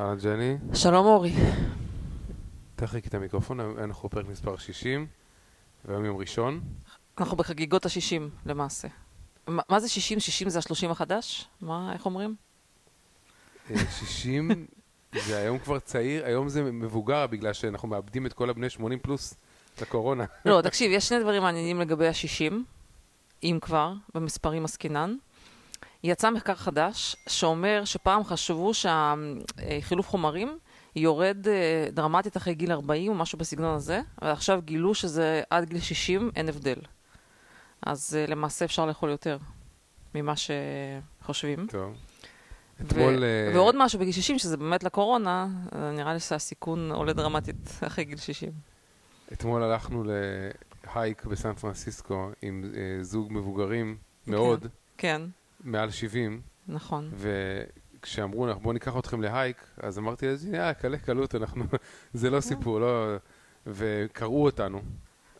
אהלן ג'ני, שלום אורי. תחריק את המיקרופון, אנחנו בפרק מספר 60, והיום יום ראשון. אנחנו בחגיגות ה-60 למעשה. מה, מה זה 60? 60 זה ה-30 החדש? מה, איך אומרים? אה, 60 זה היום כבר צעיר, היום זה מבוגר בגלל שאנחנו מאבדים את כל הבני 80 פלוס לקורונה. לא, תקשיב, יש שני דברים מעניינים לגבי ה-60, אם כבר, במספרים עסקינן. יצא מחקר חדש שאומר שפעם חשבו שהחילוף חומרים יורד אה, דרמטית אחרי גיל 40 או משהו בסגנון הזה, ועכשיו גילו שזה עד גיל 60 אין הבדל. אז אה, למעשה אפשר לאכול יותר ממה שחושבים. טוב. ו- אתמול... אה, ועוד משהו בגיל 60, שזה באמת לקורונה, אה, נראה לי שהסיכון עולה דרמטית אחרי גיל 60. אתמול הלכנו להייק בסן פרנסיסקו עם זוג מבוגרים מאוד, כן, מעל 70, נכון. וכשאמרו לך בואו ניקח אתכם להייק, אז אמרתי לזה, יאללה, קלה קלות, אנחנו, זה לא סיפור, לא... וקראו אותנו.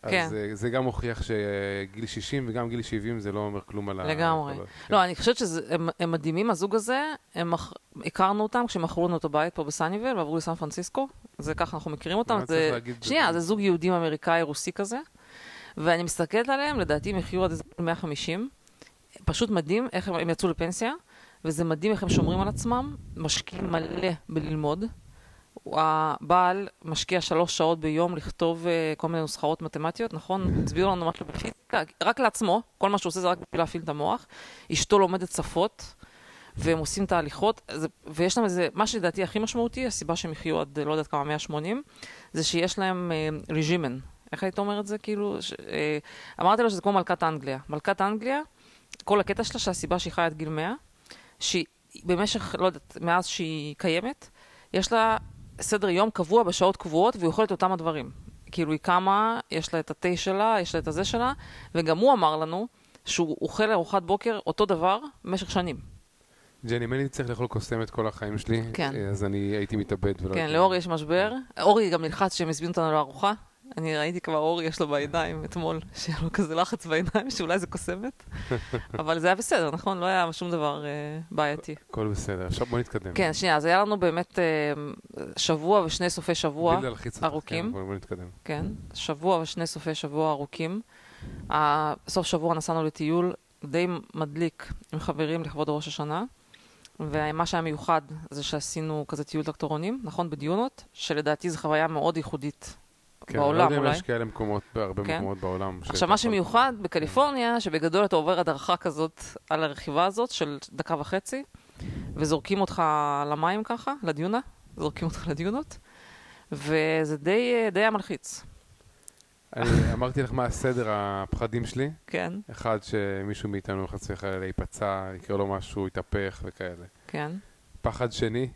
כן. אז אה, זה גם מוכיח שגיל 60 וגם גיל 70 זה לא אומר כלום על ה... לגמרי. ה- לא, אני חושבת שהם מדהימים, הזוג הזה, הם הכרנו אותם כשמכרו לנו את הבית פה בסאניבל ועברו לסן פרנסיסקו, זה ככה אנחנו מכירים אותם. זה- להגיד? שנייה, זה זוג יהודים אמריקאי רוסי כזה, ואני מסתכלת עליהם, לדעתי הם יחיו עד איזה 150. פשוט מדהים איך הם, הם יצאו לפנסיה, וזה מדהים איך הם שומרים על עצמם, משקיעים מלא בללמוד. הבעל משקיע שלוש שעות ביום לכתוב uh, כל מיני נוסחאות מתמטיות, נכון? הצביעו לנו משהו בפיזיקה, רק לעצמו, כל מה שהוא עושה זה רק בשביל להפעיל את המוח. אשתו לומדת שפות, והם עושים תהליכות, זה, ויש להם איזה, מה שלדעתי הכי משמעותי, הסיבה שהם יחיו עד לא יודעת כמה, 180, זה שיש להם uh, ריז'ימן. איך היית אומר את זה? כאילו, ש, uh, אמרתי לו שזה כמו מלכת אנגליה. מלכת אנגליה, כל הקטע שלה שהסיבה שהיא חיה עד גיל 100, שהיא במשך, לא יודעת, מאז שהיא קיימת, יש לה סדר יום קבוע בשעות קבועות, והיא אוכלת אותם הדברים. כאילו, היא קמה, יש לה את התה שלה, יש לה את הזה שלה, וגם הוא אמר לנו שהוא אוכל ארוחת בוקר אותו דבר במשך שנים. ג'ני, אם אני צריך לאכול קוסמת כל החיים שלי, כן. אז אני הייתי מתאבד. כן, לאורי יש משבר. אורי גם נלחץ שהם הזמינו אותנו לארוחה. אני ראיתי כבר אורי יש לו בעיניים אתמול, שהיה לו כזה לחץ בעיניים, שאולי זה קוסמת. אבל זה היה בסדר, נכון? לא היה שום דבר אה, בעייתי. הכל בסדר, עכשיו בוא נתקדם. כן, שנייה, אז היה לנו באמת אה, שבוע ושני סופי שבוע. ארוכים. כן, בוא בוא נתקדם. כן, שבוע ושני סופי שבוע ארוכים. סוף שבוע נסענו לטיול די מדליק עם חברים לכבוד ראש השנה, ומה שהיה מיוחד זה שעשינו כזה טיול טרקטורונים, נכון? בדיונות, שלדעתי זו חוויה מאוד ייחודית כן, בעולם אני לא יודע אולי. אם יש כאלה מקומות, בהרבה כן. מקומות בעולם. עכשיו, מה שמיוחד בקליפורניה, שבגדול אתה עובר הדרכה כזאת על הרכיבה הזאת של דקה וחצי, וזורקים אותך למים ככה, לדיונה, זורקים אותך לדיונות, וזה די, די היה מלחיץ, אני אמרתי לך מה הסדר הפחדים שלי. כן, אחד, שמישהו מאיתנו חס וחלילה ייפצע, יקרה לו משהו, יתהפך וכאלה. כן. פחד שני,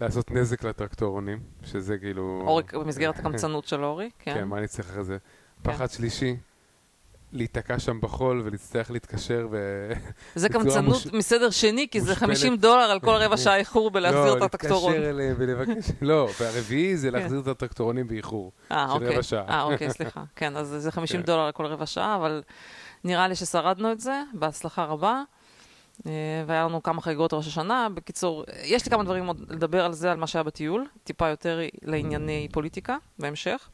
לעשות נזק לטרקטורונים, שזה כאילו... אורי, במסגרת הקמצנות של אורי, כן, כן. מה אני צריך אחרי זה? כן. פחד שלישי, להיתקע שם בחול ולהצטרך להתקשר ו... זה קמצנות מוש- מסדר שני, כי זה מושפלת. 50 דולר על כל רבע שעה איחור בלהחזיר את הטרקטורון. לא, להתקשר אליהם ולבקש... לא, והרביעי זה כן. להחזיר את הטרקטורונים באיחור. אה, אוקיי. אה, אוקיי, סליחה. כן, אז זה 50 כן. דולר על כל רבע שעה, אבל נראה לי ששרדנו את זה, בהצלחה רבה. אה, והיה לנו כמה חגיגות ראש השנה. בקיצור, יש לי כמה דברים עוד לדבר על זה, על מה שהיה בטיול, טיפה יותר לענייני פוליטיקה בהמשך.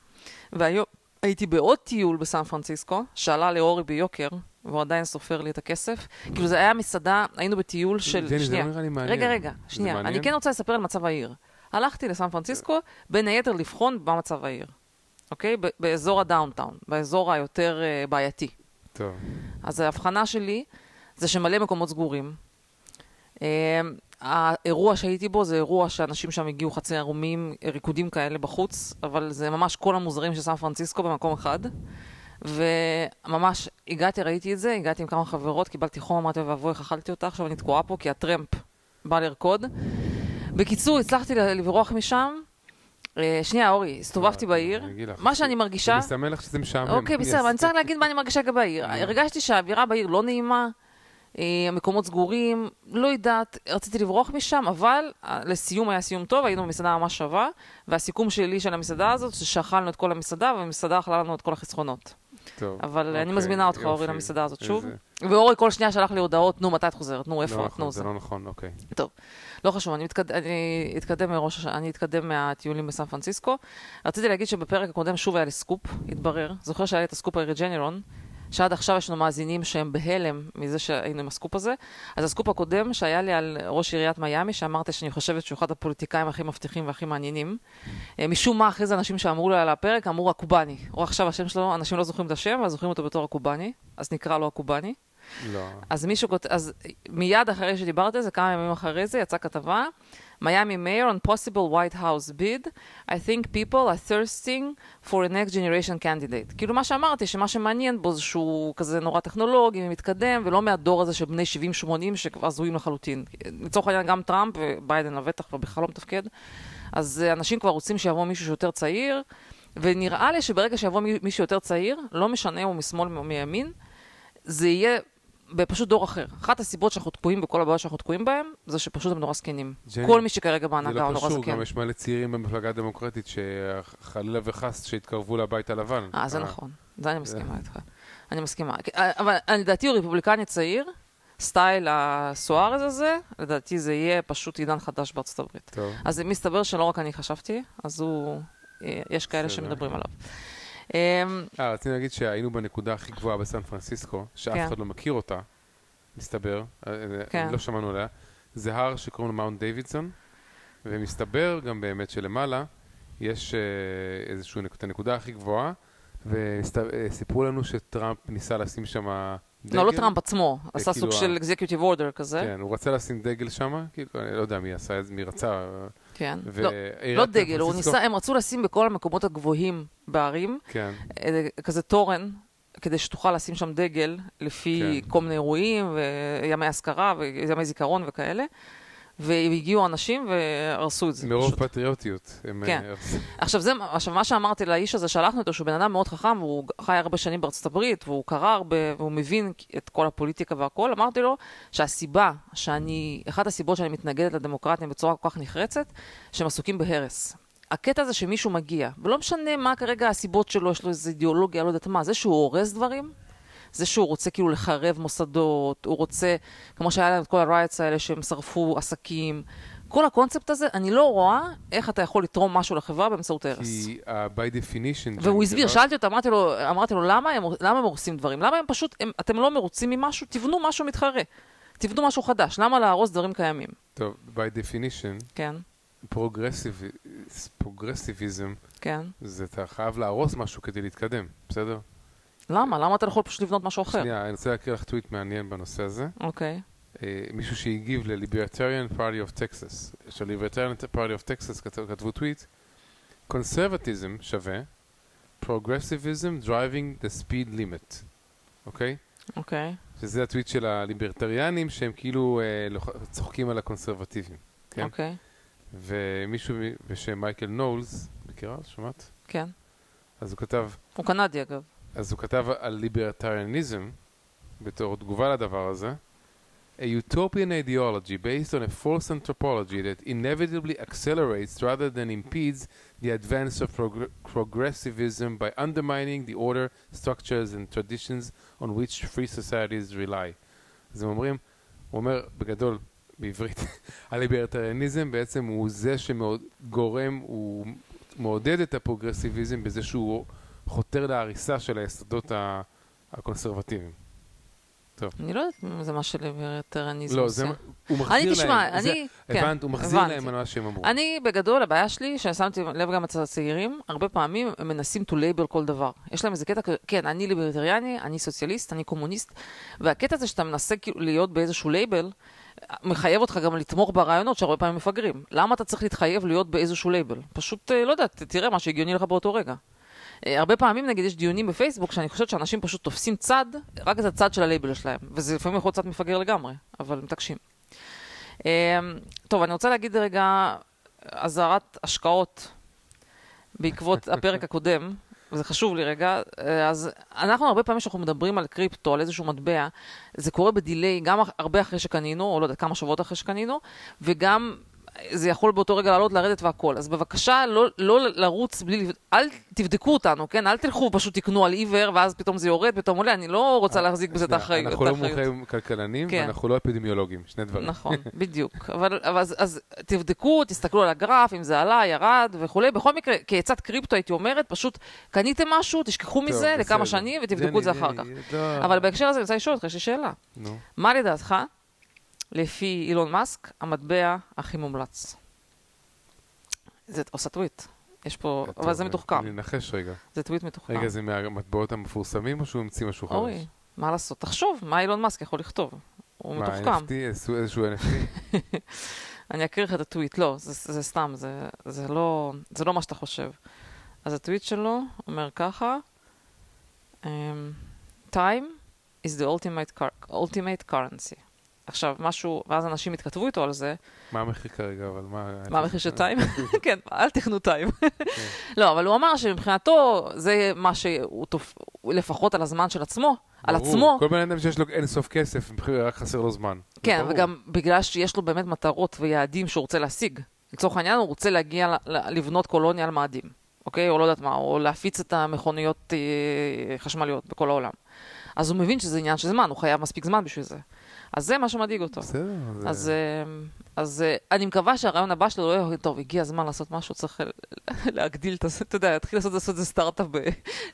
והיום הייתי בעוד טיול בסן פרנסיסקו, שעלה לאורי ביוקר, והוא עדיין סופר לי את הכסף. כאילו זה היה מסעדה, היינו בטיול של... ג'ני, זה שנייה. לא נראה לי מעניין. רגע, רגע, שנייה. אני כן רוצה לספר על מצב העיר. הלכתי לסן פרנסיסקו, בין היתר לבחון מה מצב העיר, אוקיי? באזור הדאונטאון, באזור היותר uh, בעייתי. טוב. אז ההבחנה שלי זה שמלא מקומות סגורים. Uh, האירוע שהייתי בו זה אירוע שאנשים שם הגיעו חצי ערומים, ריקודים כאלה בחוץ, אבל זה ממש כל המוזרים של סן פרנסיסקו במקום אחד. וממש הגעתי, ראיתי את זה, הגעתי עם כמה חברות, קיבלתי חום, אמרתי, ואבוי, איך אכלתי אותה, עכשיו אני תקועה פה כי הטרמפ בא לרקוד. בקיצור, הצלחתי לברוח משם. אה, שנייה, אורי, הסתובבתי בעיר. אגיד לך. מה שאני מרגישה... אני מסמן לך שזה משעמם. אוקיי, בסדר, אני. צריך להגיד מה אני מרגישה לגבי העיר. נו. הרגשתי שהאווירה בעיר לא נעימה, המקומות סגורים, לא יודעת, רציתי לברוח משם, אבל אה, לסיום היה סיום טוב, היינו במסעדה ממש שווה, והסיכום שלי של המסעדה הזאת שאכלנו את כל המסעדה, והמסעדה אכלה לנו את כל החסכונות. טוב. אבל אני אוקיי, מזמינה אותך, אורי. למסעדה הזאת שוב. איזה- ואורי כל שנייה שלח לי הודעות, נו, מתי את חוזרת? נו, איפה לא? נכון, נו, זה זה. לא נכון, אוקיי. טוב, לא חשוב, אני, מתקד... אני אתקדם מראש, אני אתקדם מהטיולים בסן פרנסיסקו. רציתי להגיד שבפרק הקודם שוב היה לי סקופ, התברר. זוכר שהיה לי את הסקופ ה Regeneron, שעד עכשיו יש לנו מאזינים שהם בהלם מזה שהיינו עם הסקופ הזה. אז הסקופ הקודם שהיה לי על ראש עיריית מיאמי, שאמרתי שאני חושבת שהוא אחד הפוליטיקאים הכי מבטיחים והכי מעניינים. אה, משום מה, אחרי זה אנשים שאמרו לו על הפרק, אמרו הקובאני. או עכשיו השם שלו, אנשים לא זוכרים את השם, אבל זוכרים אותו בתור הקובאני, אז נקרא לו הקובאני. לא. אז מישהו כותב, אז מיד אחרי שדיברתי על זה, כמה ימים אחרי זה, יצאה כתבה, מיאמי mayor on possible White House bid, I think people are thirsting for a next generation candidate. כאילו מה שאמרתי, שמה שמעניין בו זה שהוא כזה נורא טכנולוגי ומתקדם, ולא מהדור הזה של בני 70-80 שכבר הזויים לחלוטין. לצורך העניין גם טראמפ וביידן לבטח ובכלל לא מתפקד. אז אה, אנשים כבר רוצים שיבוא מישהו שיותר צעיר, ונראה לי שברגע שיבוא מי- מישהו יותר צעיר, לא משנה אם הוא משמאל או מימין, זה יהיה בפשוט דור אחר. אחת הסיבות שאנחנו תקועים בכל הבעיות שאנחנו תקועים בהן, זה שפשוט הם נורא זקנים. ג'ני, כל מי שכרגע זה בהנהגה לא הוא נורא קשור, זקן. גם יש מלא צעירים במפלגה הדמוקרטית שחלילה וחס שהתקרבו לבית הלבן. אה, זה נכון. זה אני מסכימה איתך. אני מסכימה. אבל לדעתי הוא רפובליקני צעיר, סטייל הסוארז הזה, לדעתי זה יהיה פשוט עידן חדש בארצות הברית. טוב. אז מסתבר שלא רק אני חשבתי, אז הוא... אה, יש כאלה. שמדברים עליו. אמ, אה, רציתי להגיד שהיינו בנקודה הכי גבוהה בסן פרנסיסקו, שאף אחד לא מכיר אותה, מסתבר, אה, אה, כן. לא שמענו עליה, זה הר שקוראים לו Mount Davidson, ומסתבר גם באמת שלמעלה יש אה, איזושהי נק- את הנקודה הכי גבוהה, וסיפרו לנו שטראמפ ניסה לשים שם דגל. לא, לא טראמפ עצמו, עשה כאילו סוג ה- של executive order כזה. כן, הוא רצה לשים דגל שם, כאילו, אני לא יודע מי עשה מי רצה. כן. ו- לא, לא דגל, הוא ניסה, הם רצו לשים בכל המקומות הגבוהים בערים, כן, כזה תורן, כדי שתוכל לשים שם דגל לפי כן. כל מיני אירועים, וימי אזכרה, וימי זיכרון וכאלה. והגיעו אנשים והרסו את זה. מרוב פשוט. פטריוטיות. הם, כן. אה, עכשיו, זה, עכשיו, מה שאמרתי לאיש הזה, שלחנו אותו, שהוא בן אדם מאוד חכם, והוא חי הרבה שנים בארצות הברית, והוא קרא הרבה, והוא מבין את כל הפוליטיקה והכל, אמרתי לו שהסיבה שאני, אחת הסיבות שאני מתנגדת לדמוקרטיה בצורה כל כך נחרצת, שהם עסוקים בהרס. הקטע הזה שמישהו מגיע, ולא משנה מה כרגע הסיבות שלו, יש לו איזו אידיאולוגיה, לא יודעת מה, זה שהוא הורס דברים, זה שהוא רוצה כאילו לחרב מוסדות, הוא רוצה, כמו שהיה להם את כל הרייטס האלה שהם שרפו עסקים, כל הקונספט הזה, אני לא רואה איך אתה יכול לתרום משהו לחברה באמצעות הרס. כי uh, by definition... והוא הסביר, לא- שאלתי אותו, אמרתי לו, אמרתי לו למה, הם, למה הם הורסים דברים? למה הם פשוט, הם, אתם לא מרוצים ממשהו? תבנו משהו מתחרה. תבנו משהו חדש. למה להרוס דברים קיימים? טוב, by definition, כן, פרוגרסיביזם, כן. זה אתה חייב להרוס משהו כדי להתקדם, בסדר? למה? למה אתה לא יכול פשוט לבנות משהו אחר? שנייה, אני רוצה להקריא לך טוויט מעניין בנושא הזה. אוקיי, אה, מישהו שהגיב ל-Libertarian Party of Texas. של Libertarian Party of Texas כתבו, טוויט, Conservatism שווה Progressivism driving the speed limit, אוקיי? אוקיי. שזה הטוויט של הליברטריאנים שהם כאילו אה, צוחקים על הקונסרבטיבים, כן? אוקיי, ומישהו בשם מייקל נולס, מכירה? שמעת? כן. אז הוא כתב, הוא קנדי אגב. אז הוא כתב על ליברטריאניזם בתור תגובה לדבר הזה. A utopian ideology based on a false anthropology that inevitably accelerates rather than impedes the advance of progr- progressivism by undermining the order, structures and traditions on which free societies rely. אז הם אומרים, הוא אומר בגדול, בעברית, הליברטריאניזם בעצם הוא זה שגורם, הוא מעודד את הפרוגרסיביזם בזה שהוא חותר להריסה של היסודות הקונסרבטיביים. אני לא יודעת אם זה מה שליברטריאניזם לא, עושה. זה, מה- הוא מחזיר אני, להם, תשמע, זה- אני... כן, הבנת, הוא מחזיר הבנתי. להם על מה שהם אמרו. אני, בגדול, הבעיה שלי, ששמתי לב גם אצל הצעירים, הרבה פעמים הם מנסים to label כל דבר. יש להם איזה קטע, כן, אני ליברטריאני, אני סוציאליסט, אני קומוניסט, והקטע הזה שאתה מנסה כאילו להיות באיזשהו לייבל, מחייב אותך גם לתמוך ברעיונות שהרבה פעמים מפגרים. למה אתה צריך להתחייב להיות באיזשהו לייבל? פשוט, אה, לא יודעת, תראה מה שהגיוני לך באותו רגע. אה, הרבה פעמים, נגיד, יש דיונים בפייסבוק שאני חושבת שאנשים פשוט תופסים צד, רק את הצד של הלייבל שלהם, וזה לפעמים יכול להיות קצת מפגר לגמרי, אבל מתעקשים. אה, טוב, אני רוצה להגיד רגע אזהרת השקעות בעקבות הפרק הקודם, וזה חשוב לי רגע, אה, אז אנחנו הרבה פעמים כשאנחנו מדברים על קריפטו, על איזשהו מטבע, זה קורה בדיליי, גם הרבה אחרי שקנינו, או לא יודע, כמה שבועות אחרי שקנינו, וגם זה יכול באותו רגע לעלות, לרדת והכל. אז בבקשה, לא, לא לרוץ בלי... אל תבדקו אותנו, כן? אל תלכו, פשוט תקנו על עיוור, ואז פתאום זה יורד, פתאום עולה. אני לא רוצה להחזיק בזה את האחריות. אנחנו לא מומחים כלכלנים, כן. ואנחנו לא אפידמיולוגים, שני דברים. נכון, בדיוק. אבל, אבל אז, אז תבדקו, תסתכלו על הגרף, אם זה עלה, ירד וכולי. בכל מקרה, כעצת קריפטו הייתי אומרת, פשוט קניתם משהו, תשכחו טוב, מזה לכמה בסדר. שנים ותבדקו את זה אחר כך. לא. אבל בהקשר הזה אני רוצה לשאול אותך, יש לי שאלה. מה לדעתך, לפי אילון מאסק, המטבע הכי מומלץ? זה עושה טוויט. יש פה, אבל טוב, זה מתוחכם. אני אנחש רגע. זה טוויט מתוחכם. רגע, זה מהמטבעות המפורסמים או שהוא המציא משהו חדש? אוי, מה לעשות? תחשוב, מה אילון מאסק יכול לכתוב? הוא מה, מתוחכם. NFT? איזשהו- איזשהו NFT? אני אקריא לך את הטוויט, לא, זה, זה סתם, זה, זה, לא, זה לא מה שאתה חושב. אז הטוויט שלו אומר ככה, um, time is the ultimate, car- ultimate currency. עכשיו, משהו, ואז אנשים התכתבו איתו על זה, מה המחיר כרגע, אבל מה... מה המחיר של טיים? כן, אל תכנו טיים. לא, אבל הוא אמר שמבחינתו זה מה שהוא, תופ... לפחות על הזמן של עצמו, על ברור. עצמו, כל בן אדם שיש לו אין סוף כסף, רק חסר לו זמן. כן. וגם בגלל שיש לו באמת מטרות ויעדים שהוא רוצה להשיג. לצורך העניין, הוא רוצה להגיע, לבנות קולוניה על מאדים, אוקיי? או לא יודעת מה, או להפיץ את המכוניות אה, חשמליות בכל העולם. אז הוא מבין שזה עניין של זמן, הוא חייב מספיק זמן בשביל זה. אז זה מה שמדאיג אותו. בסדר. זה- אז, אה, אז אה, אני מקווה שהרעיון הבא שלו לא יהיה, טוב, הגיע הזמן לעשות משהו, צריך אה, להגדיל את זה, אתה יודע, להתחיל לעשות איזה סטארט-אפ, ב-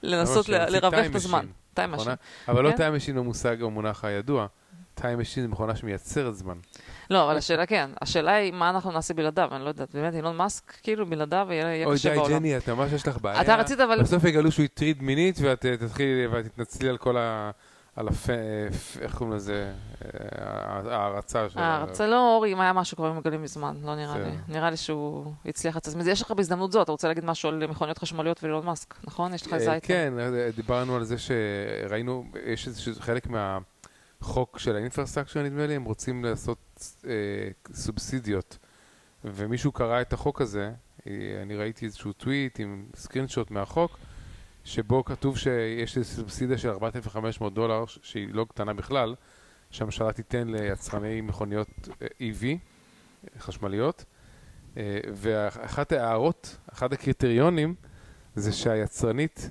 לנסות שיוציא ל- לרווח את הזמן. טיים משין. אבל לא. טיים משין במושג או המונח הידוע. טיים משין זה מכונה שמייצרת זמן. לא, אבל השאלה כן, השאלה היא מה אנחנו נעשה בלעדיו, אני לא יודעת, באמת אילון מאסק, כאילו בלעדיו יהיה יהיה אוי קשה די בעולם. ג'ני, אתה ממש יש לך בעיה. אתה רצית אבל... בסוף יגלו שהוא הטריד מינית ואת אה, תתחילי ואת תתנצלי על כל ה... על הפ... איך קוראים לזה? אה, ההערצה של... אה, רצה לא, אורי, אם היה משהו כבר מגלים מזמן, לא נראה לי. בסדר. נראה לי שהוא הצליח לצאת מזה. יש לך בהזדמנות זאת, אתה רוצה להגיד משהו על מכוניות חשמליות ואילון מאסק, נכון? יש לך איזה אה, אייטם. כן, אה, דיברנו על זה שראינו, יש איזשהו חלק מהחוק של האינפרסטרקצ'ר נדמה לי, הם רוצים לעשות אה, סובסידיות. ומישהו קרא את החוק הזה, אה, אני ראיתי איזשהו טוויט עם סקרינשוט מהחוק, שבו כתוב שיש איזו סובסידיה של 4,500 דולר, שהיא לא קטנה בכלל, שהממשלה תיתן ליצרני מכוניות אה, EV, חשמליות. אה, ואחת ההערות, אחד הקריטריונים, זה שהיצרנית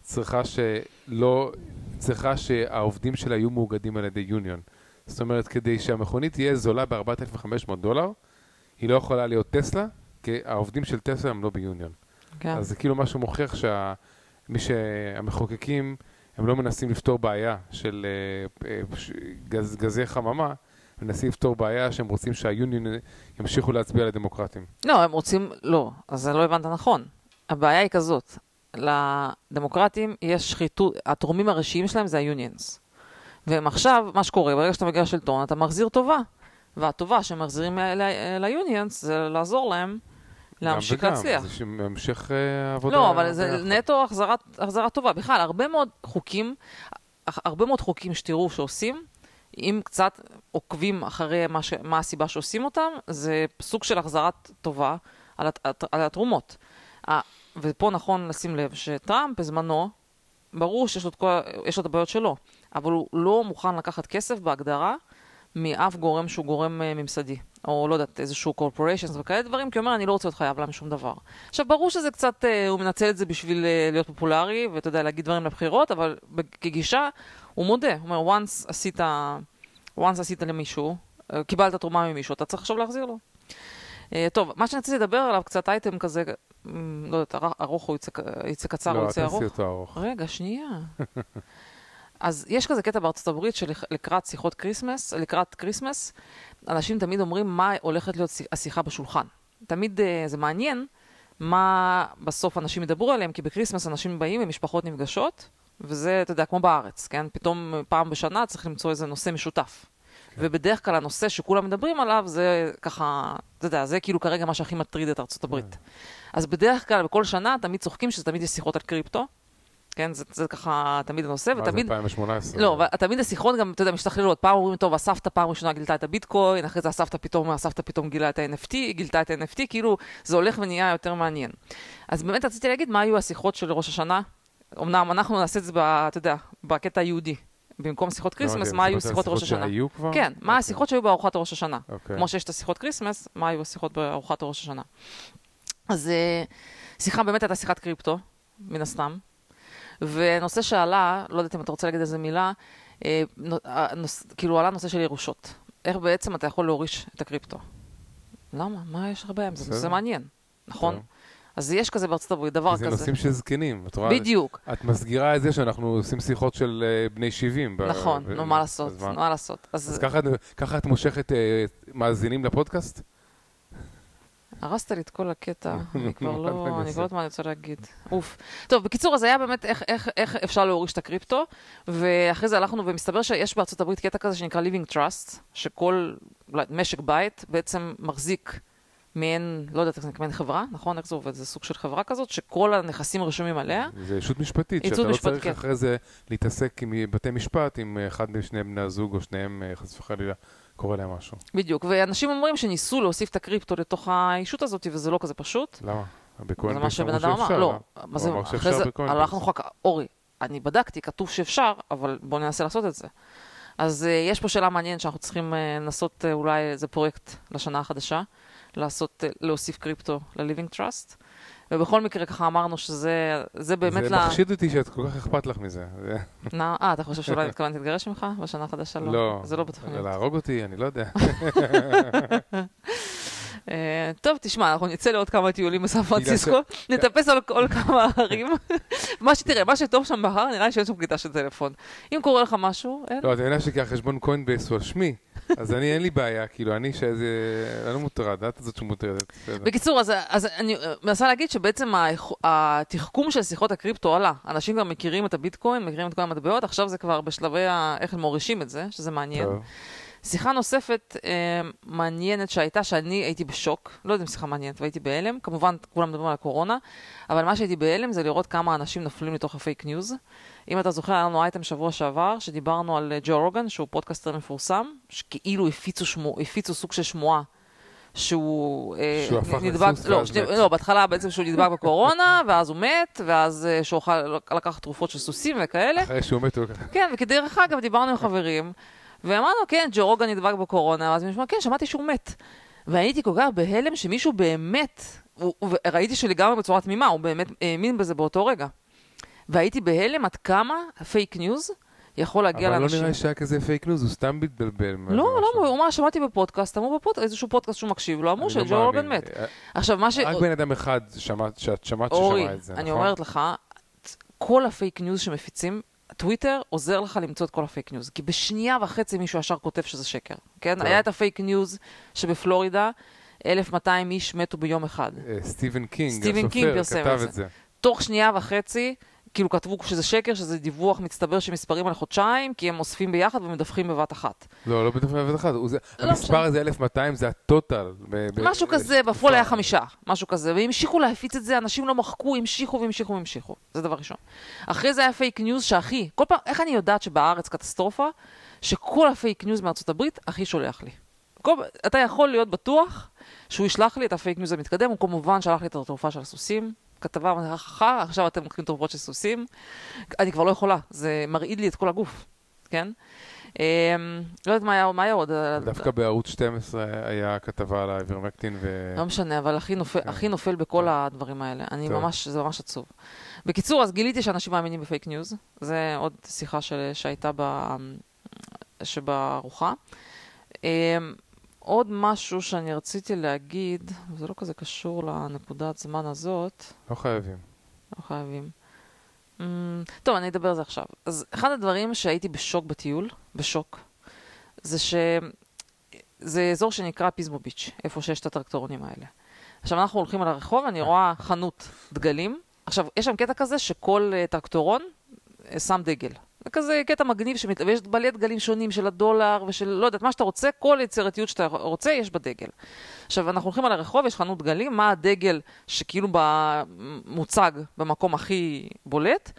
צריכה שלא, צריכה שהעובדים שלה יהיו מאוגדים על ידי יוניון. זאת אומרת, כדי שהמכונית תהיה זולה ב-4,500 דולר, היא לא יכולה להיות טסלה, כי העובדים של טסלה הם לא ביוניון. כן. אז זה כאילו משהו מוכיח שמי שהמחוקקים, הם לא מנסים לפתור בעיה של אה, אה, גז, גזי חממה, מנסים לפתור בעיה שהם רוצים שהיוניון ימשיכו להצביע לדמוקרטים. לא, הם רוצים, לא, אז לא הבנת נכון. הבעיה היא כזאת, לדמוקרטים יש שחיתות, התורמים הראשיים שלהם זה ה-unions. והם עכשיו, מה שקורה, ברגע שאתה מגיע לשלטון, אתה מחזיר טובה. והטובה שמחזירים ל-unions זה לעזור להם להמשיך להצליח. זה המשך אה, עבודה. לא, אבל זה. נטו החזרת, החזרה טובה. בכלל, הרבה מאוד חוקים, הרבה מאוד חוקים שתראו שעושים, אם קצת עוקבים אחרי מה, ש, מה הסיבה שעושים אותם, זה סוג של החזרת טובה על, הת, על התרומות. ופה נכון לשים לב שטראמפ בזמנו, ברור שיש לו, את כל, לו את הבעיות שלו, אבל הוא לא מוכן לקחת כסף בהגדרה מאף גורם שהוא גורם אה, ממסדי, או לא יודעת, איזשהו corporations וכאלה דברים, כי הוא אומר, אני לא רוצה להיות חייב להם שום דבר. עכשיו, ברור שזה קצת, אה, הוא מנצל את זה בשביל אה, להיות פופולרי, ואתה יודע, להגיד דברים לבחירות, אבל כגישה, הוא מודה. הוא אומר, once עשית, once עשית למישהו, אה, קיבלת תרומה ממישהו, אתה צריך עכשיו להחזיר לו. אה, טוב, מה שאני רציתי לדבר עליו, קצת אייטם כזה, לא יודעת, אר- ארוך או יצא, יצא קצר לא, או אל יצא ארוך. תעשי אותו ארוך. רגע, שנייה. אז יש כזה קטע בארצות הברית שלקראת שיחות כריסמס, לקראת כריסמס, אנשים תמיד אומרים מה הולכת להיות שי- השיחה בשולחן. תמיד אה, זה מעניין מה בסוף אנשים ידברו עליהם, כי בכריסמס אנשים באים ומשפחות נפגשות, וזה, אתה יודע, כמו בארץ, כן? פתאום פעם בשנה צריך למצוא איזה נושא משותף. כן. ובדרך כלל הנושא שכולם מדברים עליו זה ככה, אתה יודע, זה כאילו כרגע מה שהכי מטריד את ארצות הברית. כן. אז בדרך כלל, בכל שנה תמיד צוחקים שזה תמיד יש שיחות על קריפטו. כן, זה, זה ככה תמיד הנושא, מה זה ותמיד... 2018? לא, תמיד השיחות גם, אתה יודע, משתכללות. פעם אומרים, טוב, הסבתא פעם ראשונה גילתה את הביטקוין, אחרי זה הסבתא פתאום, הסבתא פתאום גילה את ה-NFT, גילתה את ה-NFT, כאילו זה הולך ונהיה יותר מעניין. אז באמת רציתי להגיד מה היו השיחות של ראש השנה. אמנם אנחנו נעשה את זה, ב, אתה יודע, בקטע היהודי. במקום שיחות לא הבנתי, כריסמס, אני מה היו שיחות ראש השנה. שהיו כבר? כן, מה אוקיי, השיחות שהיו בארוחת ראש השנה. אוקיי. כמו שיש את השיחות כריסמס, מה היו השיחות בארוחת ראש השנה. אז אה, שיחה באמת הייתה שיחת קריפטו, מן הסתם. ונושא שעלה, לא יודעת אם אתה רוצה להגיד איזה מילה, אה, נו- הנוס- כאילו עלה נושא של ירושות. איך בעצם אתה יכול להוריש את הקריפטו? למה? מה יש לך בעיה עם זה? זה מעניין, נכון? אז יש כזה בארצות הברית, דבר זה כזה. נושאים של זקנים, את רואה? בדיוק, את מסגירה את זה שאנחנו עושים שיחות של אה, בני 70. ב- נכון, נו מה לעשות, מה? לעשות. אז ככה- את מושכת אה, מאזינים לפודקאסט? הרסת לי את כל הקטע, אני כבר לא, אני כבר לא? יודעת מה אני רוצה להגיד. אוף. טוב, בקיצור, אז היה באמת איך, איך, איך אפשר להוריש את הקריפטו, ואחרי זה הלכנו, ומסתבר שיש בארצות הברית קטע כזה שנקרא Living Trust, שכל משק בית בעצם מחזיק מעין, לא יודעת איך זה נקרא, מעין חברה, נכון? איך זה עובד? זה סוג של חברה כזאת, שכל הנכסים רשומים עליה. זה ישות משפטית, שאתה לא משפט, צריך כן. אחרי זה להתעסק עם בתי משפט, אם אה, אחד משני בני הזוג או שניהם, אה, חס וחלילה, קורה להם משהו. בדיוק, ואנשים אומרים שניסו להוסיף את הקריפטו לתוך הישות הזאת, וזה לא כזה פשוט. למה? זה בקוינבייס מה שבן אדם אמר, לא? מה זה, אחרי שאפשר זה. הלכנו אחר כך, אורי, אני בדקתי, כתוב שאפשר, אבל בואו ננסה לעשות את זה. אז uh, יש פה שאלה מעניינת שאנחנו צריכים uh, לנסות uh, אולי איזה פרויקט לשנה החדשה, לעשות, uh, להוסיף קריפטו ל-Living Trust, ובכל מקרה ככה אמרנו שזה זה באמת זה ל... מחשיד אותי שאת כל כך אכפת לך מזה. אה, אתה חושב שאולי אני מתכוונת להתגרש ממך בשנה החדשה? לא. לא. זה לא בתוכניות. להרוג אותי, אני לא יודע. אה, טוב, תשמע, אנחנו נצא לעוד כמה טיולים בסן פרנסיסקו, בגלל נטפס על כל כמה ערים. מה שתראה, מה שטוב שם בהר, נראה לי שיש שם קליטה של טלפון. אם קורה לך משהו, אין. לא, אתה יודע שכי החשבון קוינבייס הוא על שמי, אז אני אין לי בעיה, כאילו, אני שזה... אני לא מוטרד, את זאת שמוטרדת. בקיצור, אז, אני אה, מנסה להגיד שבעצם התחכום של שיחות הקריפטו עלה. אנשים כבר מכירים את הביטקוין, מכירים את כל המטבעות, עכשיו זה כבר בשלבי. איך הם מורישים את זה, שזה מעניין. טוב. שיחה נוספת אה, מעניינת שהייתה, שאני הייתי בשוק, לא יודעת אם שיחה מעניינת, והייתי בהלם, כמובן כולם מדברים על הקורונה, אבל מה שהייתי בהלם זה לראות כמה אנשים נופלים לתוך הפייק ניוז. אם אתה זוכר, היה לנו אייטם שבוע שעבר, שדיברנו על אה, ג'ו רוגן, שהוא פודקאסטר מפורסם, שכאילו הפיצו, שמו, הפיצו סוג של שמועה. שהוא, אה, שהוא נדבק, לא, שני. לא, בהתחלה בעצם שהוא נדבק בקורונה, ואז הוא מת, ואז אה, שהוא אוכל לקח תרופות של סוסים וכאלה. אחרי שהוא מת, הוא. כן, וכדרך אגב, דיברנו עם חברים, ואמרנו, כן, ג'ו רוגן נדבק בקורונה, ואז מישהו אמר, כן, שמעתי שהוא מת. והייתי כל כך בהלם שמישהו באמת, הוא- הוא- ראיתי שלגמרי בצורה תמימה, הוא באמת האמין בזה באותו רגע. והייתי בהלם עד כמה הפייק ניוז יכול להגיע אבל לא לאנשים. נראה שהיה כזה פייק ניוז, הוא סתם מתבלבל. לא. למה? הוא אמר, שמעתי בפודקאסט, אמרו בפודקאסט, איזשהו פודקאסט שהוא מקשיב לו, אמרו אני לא שג'ו רוגן. מת. עכשיו, מה ש... רק בן אדם אחד שמעת- אורי, ששמע את זה, אני נכון? אומרת לך, כל הפייק ניוז שמפיצים, טוויטר עוזר לך למצוא את כל הפייק ניוז. כי בשנייה וחצי מישהו ישר כותב שזה שקר. כן? היה את הפייק ניוז שבפלורידה 1,200 איש מתו ביום אחד. אה, סטיבן קינג, הסופר, כתב. את זה. תוך שנייה וחצי, כאילו כתבו שזה שקר, שזה דיווח מצטבר של מספרים על חודשיים, כי הם אוספים ביחד ומדווחים בבת אחת. לא, לא בדף בבת אחת. זה- לא המספר. הזה 1200 זה ה-total. ב- ב- משהו אה, כזה, בפועל היה. חמישה, משהו כזה, והמשיכו להפיץ את זה, אנשים לא מחקו, המשיכו והמשיכו והמשיכו. זה דבר ראשון. אחרי זה היה פייק ניוז שאחי, כל פעם, איך אני יודעת שבארץ קטסטרופה? שכל הפייק ניוז מארצות הברית אחי שולח לי. כל, אתה יכול להיות בטוח שהוא ישלח לי את הפייק ניוז המתקדם, הוא כמובן שלח לי את התרופה של הסוסים, כתבה, אמרתי, חכה, עכשיו אתם לוקחים תרופות של סוסים. אני כבר לא יכולה, זה מרעיד לי את כל הגוף, כן? אמ, לא יודעת מה היה, מה היה עוד. דווקא בערוץ 12 היה כתבה על האיברמקטין ו... לא משנה, אבל אחי נופל, כן. אחי נופל בכל הדברים האלה. אני טוב. ממש, זה ממש עצוב. בקיצור, אז גיליתי שאנשים מאמינים בפייק ניוז. זה עוד שיחה של, שהייתה ב, שבארוחה. עוד משהו שאני רציתי להגיד, זה לא כזה קשור לנקודת זמן הזאת, לא חייבים. לא חייבים. Mm, טוב, אני אדבר על זה עכשיו. אז אחד הדברים שהייתי בשוק בטיול, בשוק, זה ש... זה אזור שנקרא פיזמו ביץ', איפה שיש את הטרקטורונים האלה. עכשיו, אנחנו הולכים על הרחוב, אני רואה חנות דגלים. עכשיו, יש שם קטע כזה שכל uh, טרקטורון uh, שם דגל. זה כזה קטע מגניב, שמת... ויש מלא דגלים שונים של הדולר ושל לא יודעת, מה שאתה רוצה, כל יצירתיות שאתה רוצה, יש בדגל. עכשיו, אנחנו הולכים על הרחוב, יש חנות דגלים, מה הדגל שכאילו מוצג במקום הכי בולט?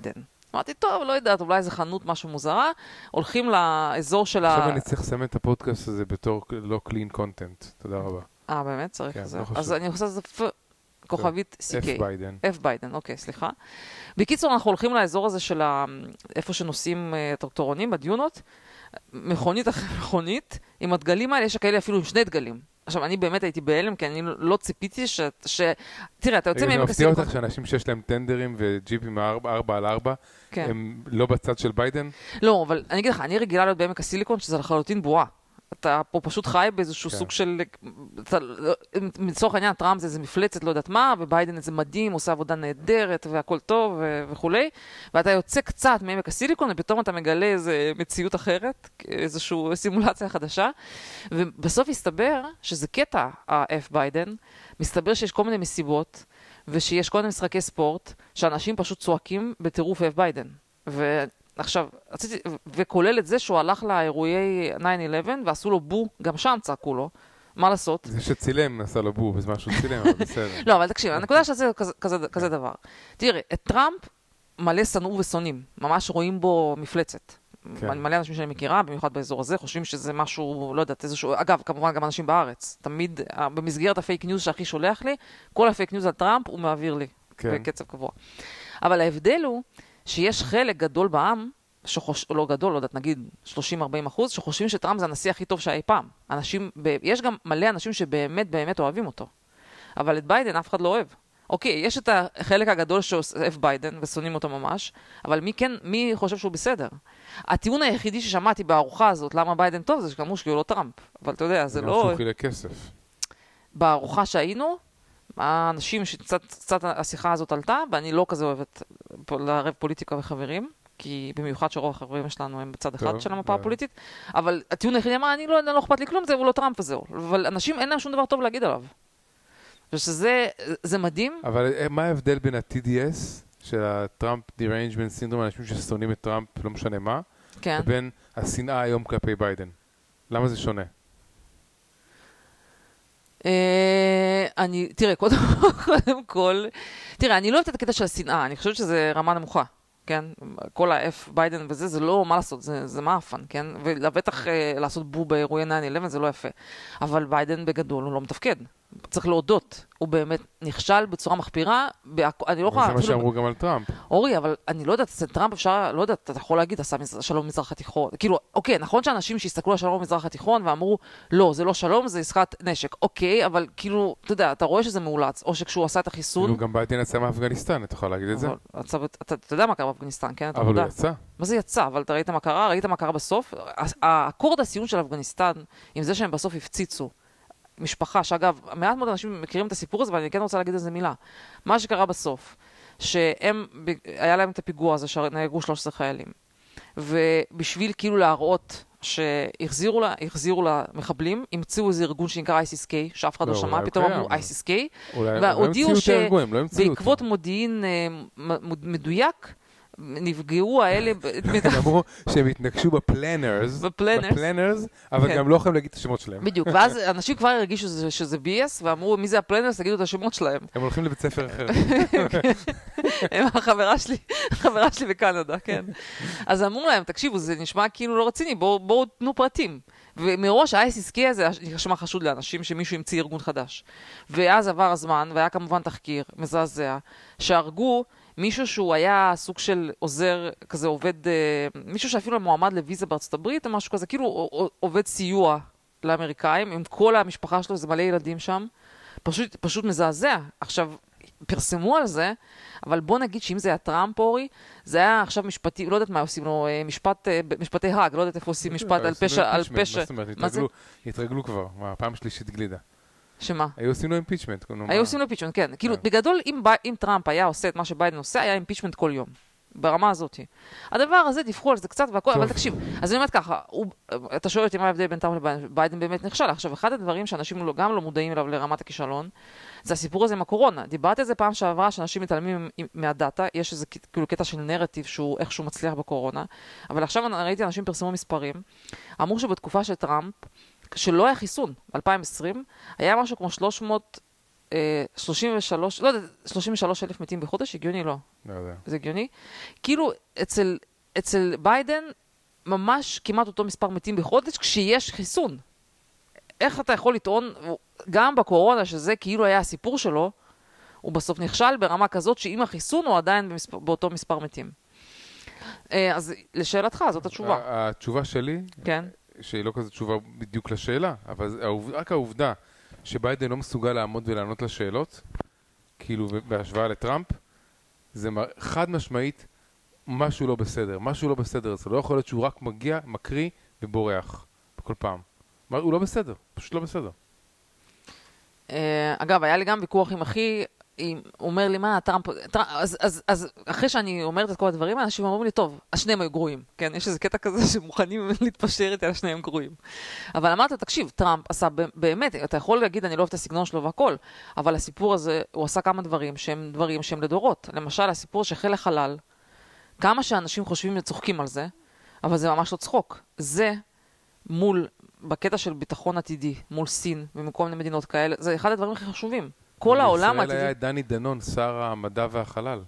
ביידן. אמרתי, טוב, לא יודעת, אולי איזה חנות, משהו מוזרה. הולכים לאזור של ה... עכשיו אני צריך לסמן את הפודקאסט הזה בתור לא clean content. תודה רבה. אה, באמת? צריך כן, את זה. לא. אז אני עושה את זה. כוכבית CK. F ביידן. F ביידן, אוקיי, סליחה. בקיצור, אנחנו הולכים לאזור הזה של ה... איפה שנוסעים אה, הטרקטורונים, בדיונות, מכונית אחרי מכונית, עם הדגלים האלה, יש כאלה אפילו עם שני דגלים. עכשיו, אני באמת הייתי בהלם, כי אני לא ציפיתי ש... ש... תראה, אתה יוצא זה מעמק מפתיע. אותך שאנשים שיש להם טנדרים וג'יפים 4 על 4, כן. הם לא בצד של ביידן? לא, אבל אני אגיד לך, אני רגילה להיות בעמק הסיליקון, שזה לחלוטין בועה. אתה פה פשוט חי באיזשהו כן. סוג של... אתה- לצורך העניין, טראמפ זה איזה מפלצת, לא יודעת מה, וביידן איזה מדהים, עושה עבודה נהדרת, והכל טוב ו- וכולי, ואתה יוצא קצת מעמק הסיליקון, ופתאום אתה מגלה איזה מציאות אחרת, איזושהי סימולציה חדשה, ובסוף הסתבר שזה קטע, ה-F ביידן, מסתבר שיש כל מיני מסיבות, ושיש כל מיני משחקי ספורט, שאנשים פשוט צועקים בטירוף F ביידן. ועכשיו, רציתי, וכולל את זה שהוא הלך לאירועי 9-11 ועשו לו בו, גם שם צעקו לו. מה לעשות? זה שצילם עשה לו בוב בזמן שהוא צילם, אבל בסדר. לא, אבל תקשיב, הנקודה שזה כזה, כזה, כזה דבר. תראה, את טראמפ מלא שנאו ושונאים, ממש רואים בו מפלצת. כן. מלא אנשים שאני מכירה, במיוחד באזור הזה, חושבים שזה משהו, לא יודעת, איזשהו, אגב, כמובן גם אנשים בארץ. תמיד, במסגרת הפייק ניוז שאחי שולח לי, כל הפייק ניוז על טראמפ הוא מעביר לי, כן. בקצב קבוע. אבל ההבדל הוא שיש חלק גדול בעם, שחוש... לא גדול, לא יודעת, נגיד 30-40 אחוז, שחושבים שטראמפ זה הנשיא הכי טוב שהיה פעם. אנשים, ב... יש גם מלא אנשים שבאמת באמת אוהבים אותו. אבל את ביידן אף אחד לא אוהב. אוקיי, יש את החלק הגדול שאוהב ביידן ושונאים אותו ממש, אבל מי כן, מי חושב שהוא בסדר? הטיעון היחידי ששמעתי בארוחה הזאת, למה ביידן טוב, זה שאמרו שהוא לא טראמפ. אבל אתה יודע, זה גם לא... שהוא חילק כסף. בארוחה שהיינו, האנשים שקצת קצת השיחה הזאת עלתה, ואני לא כזה אוהבת לערב פוליטיקה וחברים, כי במיוחד שרוב החברים שלנו הם בצד אחד טוב, של המפה אה. הפוליטית, אבל הטיעון היחידי אמר, אני לא, לא אכפת לי כלום, זה הוא לא טראמפ וזהו. אבל אנשים אין להם שום דבר טוב להגיד עליו. ושזה זה מדהים, אבל אה, מה ההבדל בין ה-TDS, של הטראמפ דיריינג'מנט סינדרום, אנשים ששונאים את טראמפ, לא משנה מה, כן. לבין השנאה היום כלפי ביידן? למה זה שונה? אה, אני, תראה, קודם, כל, תראה, אני לא אוהבת את הקטע של השנאה, אני חושבת שזה רמה נמוכה, כן? כל ה-F ביידן וזה, זה לא, מה לעשות, זה, זה מאפן, כן? ולבטח אה, לעשות בו באירועי 9-11 זה לא יפה. אבל ביידן בגדול הוא לא מתפקד. צריך להודות, הוא באמת נכשל בצורה מחפירה, בהכ... אני לא יכולה... זה מה שאמרו גם על טראמפ. אורי, אבל אני לא יודעת, אצל טראמפ אפשר, לא יודעת, אתה יכול להגיד, עשה שלום במזרח התיכון. כאילו, אוקיי, נכון שאנשים שהסתכלו על שלום במזרח התיכון ואמרו, לא, זה לא שלום, זה עסקת נשק. אוקיי, אבל כאילו, אתה יודע, אתה רואה שזה מאולץ, או שכשהוא עשה את החיסון... כאילו גם ביידן יצא מאפגניסטן, אתה יכול להגיד את זה? אתה, אתה, אתה יודע מה קרה באפגניסטן, כן? אבל. הוא יצא. מה זה יצא? אבל אתה ראית מה קרה? ראית מה קרה בסוף? האקורד הסיום של אפגניסטן, עם זה שהם בסוף הפציצו משפחה, שאגב, מעט מאוד אנשים מכירים את הסיפור הזה, ואני כן רוצה להגיד איזה מילה. מה שקרה בסוף, שהם, היה להם את הפיגוע הזה שנהרגו 13 חיילים, ובשביל כאילו להראות שהחזירו לה, החזירו למחבלים, המציאו איזה ארגון שנקרא ISIS-K, שאף אחד לא, לא, שמע, פתאום אמרו קיים. ISIS-K, והודיעו הם לא. שבעקבות מודיעין אה, מדויק, נפגעו האלה, הם אמרו שהם התנגשו בפלנרס, בפלנרס. אבל כן. גם לא יכולים להגיד את השמות שלהם. בדיוק, ואז אנשים כבר הרגישו שזה, BS, ואמרו, מי זה הפלנרס? תגידו את השמות שלהם. הם הולכים לבית ספר אחר. הם החברה שלי, החברה שלי בקנדה, כן. אז אמרו להם, תקשיבו, זה נשמע כאילו לא רציני, בואו תנו פרטים. ומראש ה-ISIS-K הזה נשמע חשוד לאנשים שמישהו המציא ארגון חדש. ואז עבר הזמן, והיה כמובן תחקיר מזעזע, שהרגו מישהו שהוא היה סוג של עוזר, כזה עובד, אה, מישהו שאפילו מועמד לוויזה בארצות הברית או משהו כזה, כאילו עובד סיוע לאמריקאים, עם כל המשפחה שלו, זה מלא ילדים שם. פשוט, פשוט מזעזע. עכשיו, פרסמו על זה, אבל בוא נגיד שאם זה היה טראמפ, אורי, זה היה עכשיו משפטי, לא יודעת מה עושים לו, אה, משפט, אה, משפטי האג, לא יודעת איפה עושים משפט על פשע, על פשע. מה זאת אומרת? התרגלו- כבר, פעם שלישית גלידה. שמה? היו עושים לו impeachment. היו עושים לו impeachment, כן. כאילו, כן. בגדול, אם טראמפ היה עושה את מה שביידן עושה, היה impeachment כל יום. ברמה הזאת. הדבר הזה, דיווחו על זה קצת והכל. אבל תקשיב, אז אני אומרת ככה, הוא, אתה שואל אותי מה ההבדל בין טראמפ לביידן, ביידן באמת נכשל. עכשיו, אחד הדברים שאנשים לא, גם לא מודעים אליו לרמת הכישלון, זה הסיפור הזה עם הקורונה. דיברתי על זה פעם שעברה, שאנשים מתעלמים מהדאטה, יש איזה כאילו קטע של נרטיב שהוא איכשהו מצליח בקורונה, אבל עכשיו ראיתי אנשים פרסמו מספרים, אמרו שבתקופה של טראמפ, שלא היה חיסון, 2020, היה משהו כמו 300... אה, 33, לא יודע, 33 אלף מתים בחודש, הגיוני לא, לא יודע. זה הגיוני. כאילו, אצל, אצל ביידן, ממש כמעט אותו מספר מתים בחודש, כשיש חיסון. איך אתה יכול לטעון, גם בקורונה, שזה כאילו היה הסיפור שלו, הוא בסוף נכשל ברמה כזאת שעם החיסון הוא עדיין במספר, באותו מספר מתים. אה, אז לשאלתך, זאת התשובה. התשובה שלי, כן, שהיא לא כזו תשובה בדיוק לשאלה, אבל רק העובדה שביידן לא מסוגל לעמוד ולענות לשאלות, כאילו בהשוואה לטראמפ, זה חד משמעית משהו לא בסדר. משהו לא בסדר. זה לא יכול להיות שהוא רק מגיע, מקריא ובורח כל פעם. הוא לא בסדר, פשוט לא בסדר. אה, אגב, היה לי גם ויכוח עם אחי, אומר לי, מה, טראמפ, טראמפ אז, אז, אז אחרי שאני אומרת את כל הדברים, אנשים אומרים לי, טוב, השניהם היו גרועים, כן? יש איזה קטע כזה שמוכנים להתפשר איתי על השניהם גרועים. אבל אמרתי לו, תקשיב, טראמפ עשה באמת, אתה יכול להגיד, אני לא אוהב את הסגנון שלו והכל, אבל הסיפור הזה, הוא עשה כמה דברים שהם דברים שהם לדורות. למשל, הסיפור של חיל החלל, כמה שאנשים חושבים וצוחקים על זה, אבל זה ממש לא צחוק. זה מול, בקטע של ביטחון עתידי, מול סין ומכל מיני מדינות כאלה, זה אחד הדברים הכי חשובים. כל העולם בישראל. היה את דני דנון, שר המדע והחלל.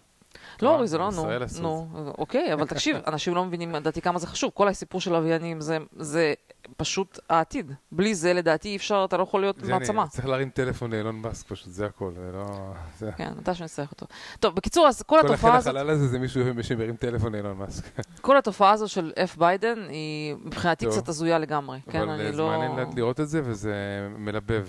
לא, אה, אורי, זה לא, נו, נו, אוקיי, אבל תקשיב, אנשים לא מבינים לדעתי כמה זה חשוב. כל הסיפור של לוויינים זה, זה פשוט העתיד. בלי זה, לדעתי, אי אפשר, אתה לא יכול להיות מעצמה. צריך להרים טלפון לאילון מאסק פשוט, זה הכל. זה לא... כן, אתה שנצטרך אותו. טוב, בקיצור, אז כל כל התופעה הזאת, החלל הזה זה מישהו שמרים טלפון לאילון מאסק. כל התופעה הזאת של F ביידן היא מבחינתי. קצת הזויה לגמרי. כן, אבל אני לא... מעניין לראות את זה, וזה מלבב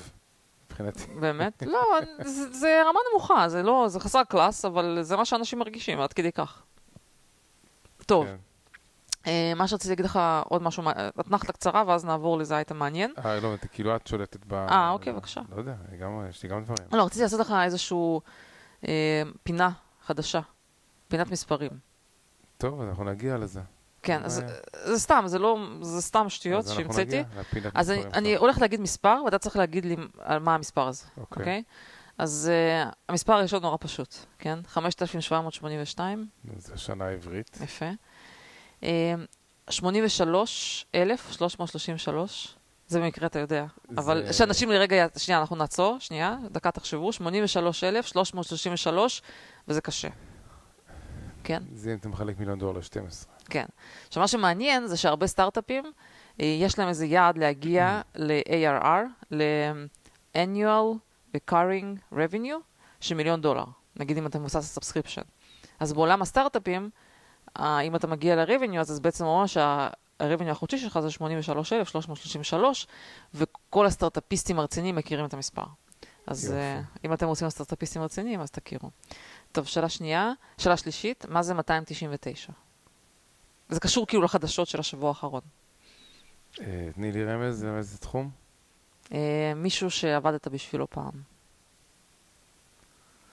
מבחינתי. באמת? לא, זה, זה רמה נמוכה, זה לא, זה חסר קלאס, אבל זה מה שאנשים מרגישים, עד כדי כך. טוב, כן. אה, מה שרציתי להגיד לך עוד משהו, אתנחתה קצרה, ואז נעבור לזה אייטם מעניין. אה, לא, כאילו את שולטת ב... אה, אוקיי, בבקשה. לא יודע, גם- יש לי גם דברים. לא, רציתי לעשות לך איזשהו אה, פינה חדשה, פינת מספרים. טוב, אנחנו נגיע לזה. כן, אז בעיה. זה סתם, זה לא, זה סתם שטויות שהמצאתי. אז אני. הולך להגיד מספר, ואתה צריך להגיד לי על מה המספר הזה, אוקיי. אוקיי? אז uh, המספר הראשון נורא פשוט, כן? 5,782, זה שנה עברית. יפה. Uh, 83,333, זה במקרה אתה יודע. אבל זה- שאנשים לרגע, שנייה, אנחנו נעצור, שנייה, דקה תחשבו, 83,333, וזה קשה. כן? זה אם אתה מחלק מיליון דולר ל-12. כן. עכשיו, מה שמעניין זה שהרבה סטארט-אפים, אה, יש להם איזה יעד להגיע ל-ARR, ל-annual recurring revenue, של מיליון דולר, נגיד אם אתה מבוסס על subscription. אז בעולם הסטארט-אפים, אה, אם אתה מגיע ל-revenue, אז זה בעצם אומר שה-revenue החודשי שלך זה 83,333, וכל הסטארט-אפיסטים הרציניים מכירים את המספר. אז. אה, אם אתם רוצים סטארט-אפיסטים רציניים, אז תכירו. טוב, שאלה שנייה, שאלה שלישית, מה זה 299? זה קשור כאילו לחדשות של השבוע האחרון. אה, תני לי רמז, איזה תחום? אה, מישהו שעבדת בשבילו פעם.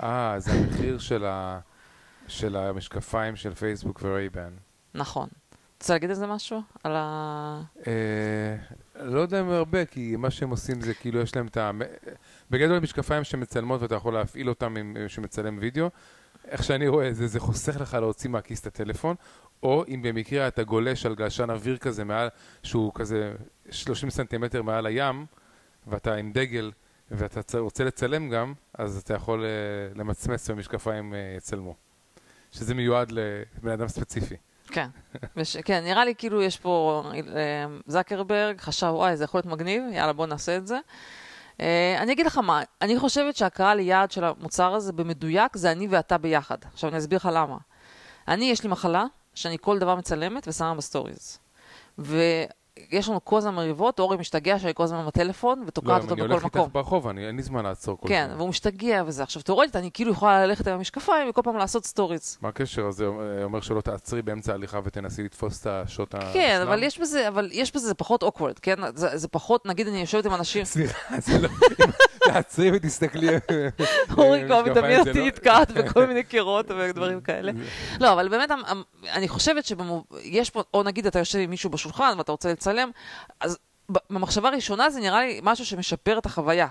אה, זה המחיר של ה- של המשקפיים של פייסבוק ורייבן. נכון. רוצה להגיד איזה משהו? על ה... אה, לא יודע אם הרבה, כי מה שהם עושים זה כאילו יש להם את ה... בגדול משקפיים שמצלמות ואתה יכול להפעיל אותם עם שמצלם וידאו. איך שאני רואה את זה, זה חוסך לך להוציא מהכיס את הטלפון, או אם במקרה אתה גולש על גלשן אוויר כזה מעל, שהוא כזה 30 סנטימטר מעל הים, ואתה עם דגל ואתה רוצה לצלם גם, אז אתה יכול אה, למצמץ והמשקפיים אה, יצלמו. שזה מיועד לבן אדם ספציפי. כן. וש... כן, נראה לי כאילו יש פה אה, זקרברג, חשב, וואי, זה יכול להיות מגניב, יאללה, בוא נעשה את זה. אה, אני אגיד לך מה, אני חושבת שהקהל יעד של המוצר הזה במדויק זה אני ואתה ביחד. עכשיו אני אסביר לך למה. אני, יש לי מחלה שאני כל דבר מצלמת ושמה בסטוריז. ויש לנו כל הזמן מריבות, אורי משתגע שאני כל הזמן בטלפון ותוקעת אם אותו אני בכל הולך מקום. איתך ברחוב, אני- אין לי זמן לעצור כל כן, שנייה. והוא משתגע וזה. עכשיו, תאורטית, אני כאילו יכולה ללכת עם המשקפיים וכל פעם לעשות סטוריז. מה הקשר הזה אומר שלא תעצרי באמצע ההליכה ותנסי לתפוס את השוט ה... כן, השלם? אבל יש בזה, אבל יש בזה, זה פחות awkward, כן? זה, זה פחות, נגיד אני יושבת עם אנשים, סליחה, זה לא... תעצרי ותסתכלי. אורי כבר מדמיין אותי לא- נתקעת בכל מיני קירות ודברים כאלה. לא, אבל באמת, אני חושבת שיש פה, או נגיד אתה יושב עם מישהו בשולחן ואתה רוצה לצלם, אז במחשבה הראשונה זה נראה לי משהו שמשפר את החוויה.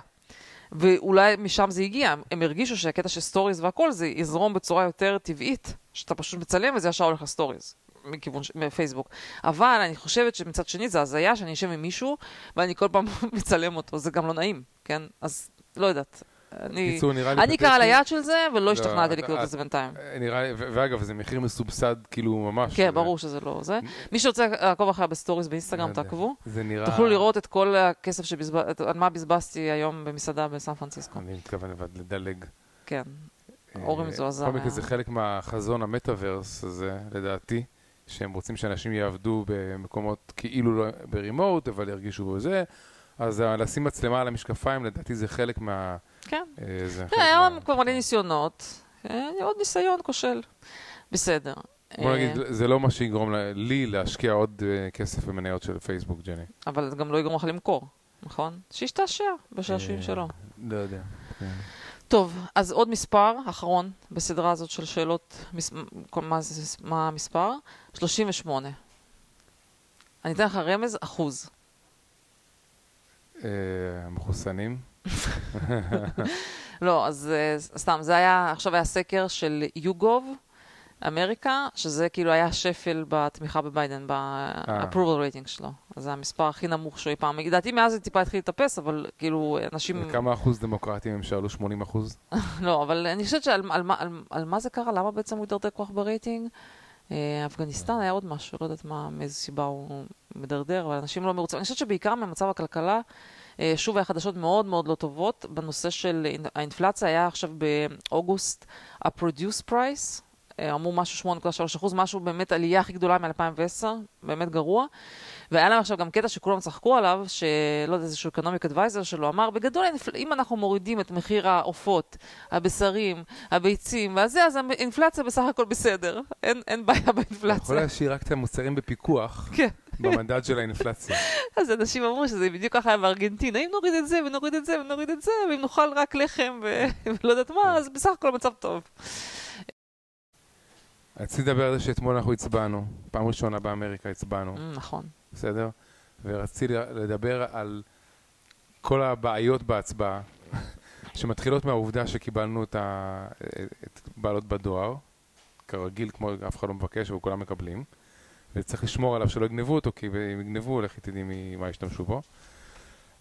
ואולי משם זה הגיע, הם הרגישו שהקטע של stories והכל זה יזרום בצורה יותר טבעית, שאתה פשוט מצלם וזה ישר הולך ל stories. מכיוון ש- מפייסבוק. אבל אני חושבת שמצד שני זה הזיה שאני אשב עם מישהו ואני כל פעם מצלם אותו, זה גם לא נעים, כן? אז לא יודעת. אני, בקיצור, נראה לי אני. קהל היעד של זה, ולא לא, השתכנעתי לקנות את- זה בינתיים. אה, נראה לי, ואגב, זה מחיר מסובסד כאילו ממש. כן, ברור שזה לא זה. מי שרוצה לעקוב אחריה ב stories באינסטגרם, לא. תעקבו. זה נראה... תוכלו לראות את כל הכסף שבזבזתי, על מה בזבזתי היום במסעדה בסן פרנסיסקו. אני מתכוון לבד לדלג. כן. אורי אה, מזועזע בכל מקרה זה חלק מהחזון המטאוורס הזה, לדעתי, שהם רוצים שאנשים יעבדו במקומות כאילו לא ברימוט, אבל ירגישו בזה. אז ה- לשים מצלמה על המשקפיים, לדעתי זה חלק מה... כן. אה, זה חלק היה מה- כבר מלא ניסיונות. אה, עוד ניסיון כושל. בסדר. בוא אה, נגיד, זה לא מה שיגרום לי להשקיע עוד אה, כסף במניות של פייסבוק, ג'ני. אבל זה גם לא יגרום לך למכור, נכון? שישתעשע בשעשועים אה, שלו. לא יודע. כן. טוב, אז עוד מספר אחרון בסדרה הזאת של שאלות, מס, מה המספר? 38. אני אתן לך רמז, אחוז. אה, מחוסנים? לא, אז אה, סתם, זה היה, עכשיו היה סקר של יוגוב, אמריקה, שזה כאילו היה שפל בתמיכה בביידן, ב-approval rating שלו. אז זה המספר הכי נמוך שהוא אי פעם. לדעתי מאז זה טיפה התחיל לטפס, אבל כאילו, אנשים... וכמה אחוז דמוקרטים הם שאלו? 80 אחוז? לא, אבל אני חושבת שעל על, מה- על, על מה זה קרה? למה בעצם הוא הידרדר כל כך ברייטינג? אה, אפגניסטן היה עוד משהו, לא יודעת מה, מאיזה סיבה הוא מדרדר, אבל אנשים לא מרוצים. אני חושבת שבעיקר ממצב הכלכלה, אה, שוב היה חדשות מאוד מאוד לא טובות בנושא של אינ- האינפלציה, היה עכשיו באוגוסט ה-producer price, אה, אמרו משהו 8.3 אחוז, משהו באמת עלייה הכי גדולה מ-2010, באמת גרוע. והיה להם עכשיו גם קטע שכולם צחקו עליו, שלא יודע, איזשהו אקונומיק אדוויזר שלו אמר, בגדול, אם אנחנו מורידים את מחיר העופות, הבשרים, הביצים והזה, אז האינפלציה בסך הכל בסדר. אין, אין בעיה אתה יכול באינפלציה. להשאיר רק את המוצרים בפיקוח כן. במדד של האינפלציה. אז אנשים אמרו שזה בדיוק ככה היה בארגנטינה, אם נוריד את זה ונוריד את זה ונוריד את זה, ואם נאכל רק לחם ו- ולא יודעת מה, אז בסך הכל המצב טוב. רציתי לדבר על זה שאתמול אנחנו הצבענו, פעם ראשונה באמריקה הצבענו, Mm, נכון. בסדר? ורציתי לדבר על כל הבעיות בהצבעה, שמתחילות מהעובדה שקיבלנו את, ה... את בעלות בדואר, כרגיל, כמו אף אחד לא מבקש וכולם מקבלים, וצריך לשמור עליו שלא יגנבו אותו, כי אם יגנבו, לך תדעי מי- מה ישתמשו בו.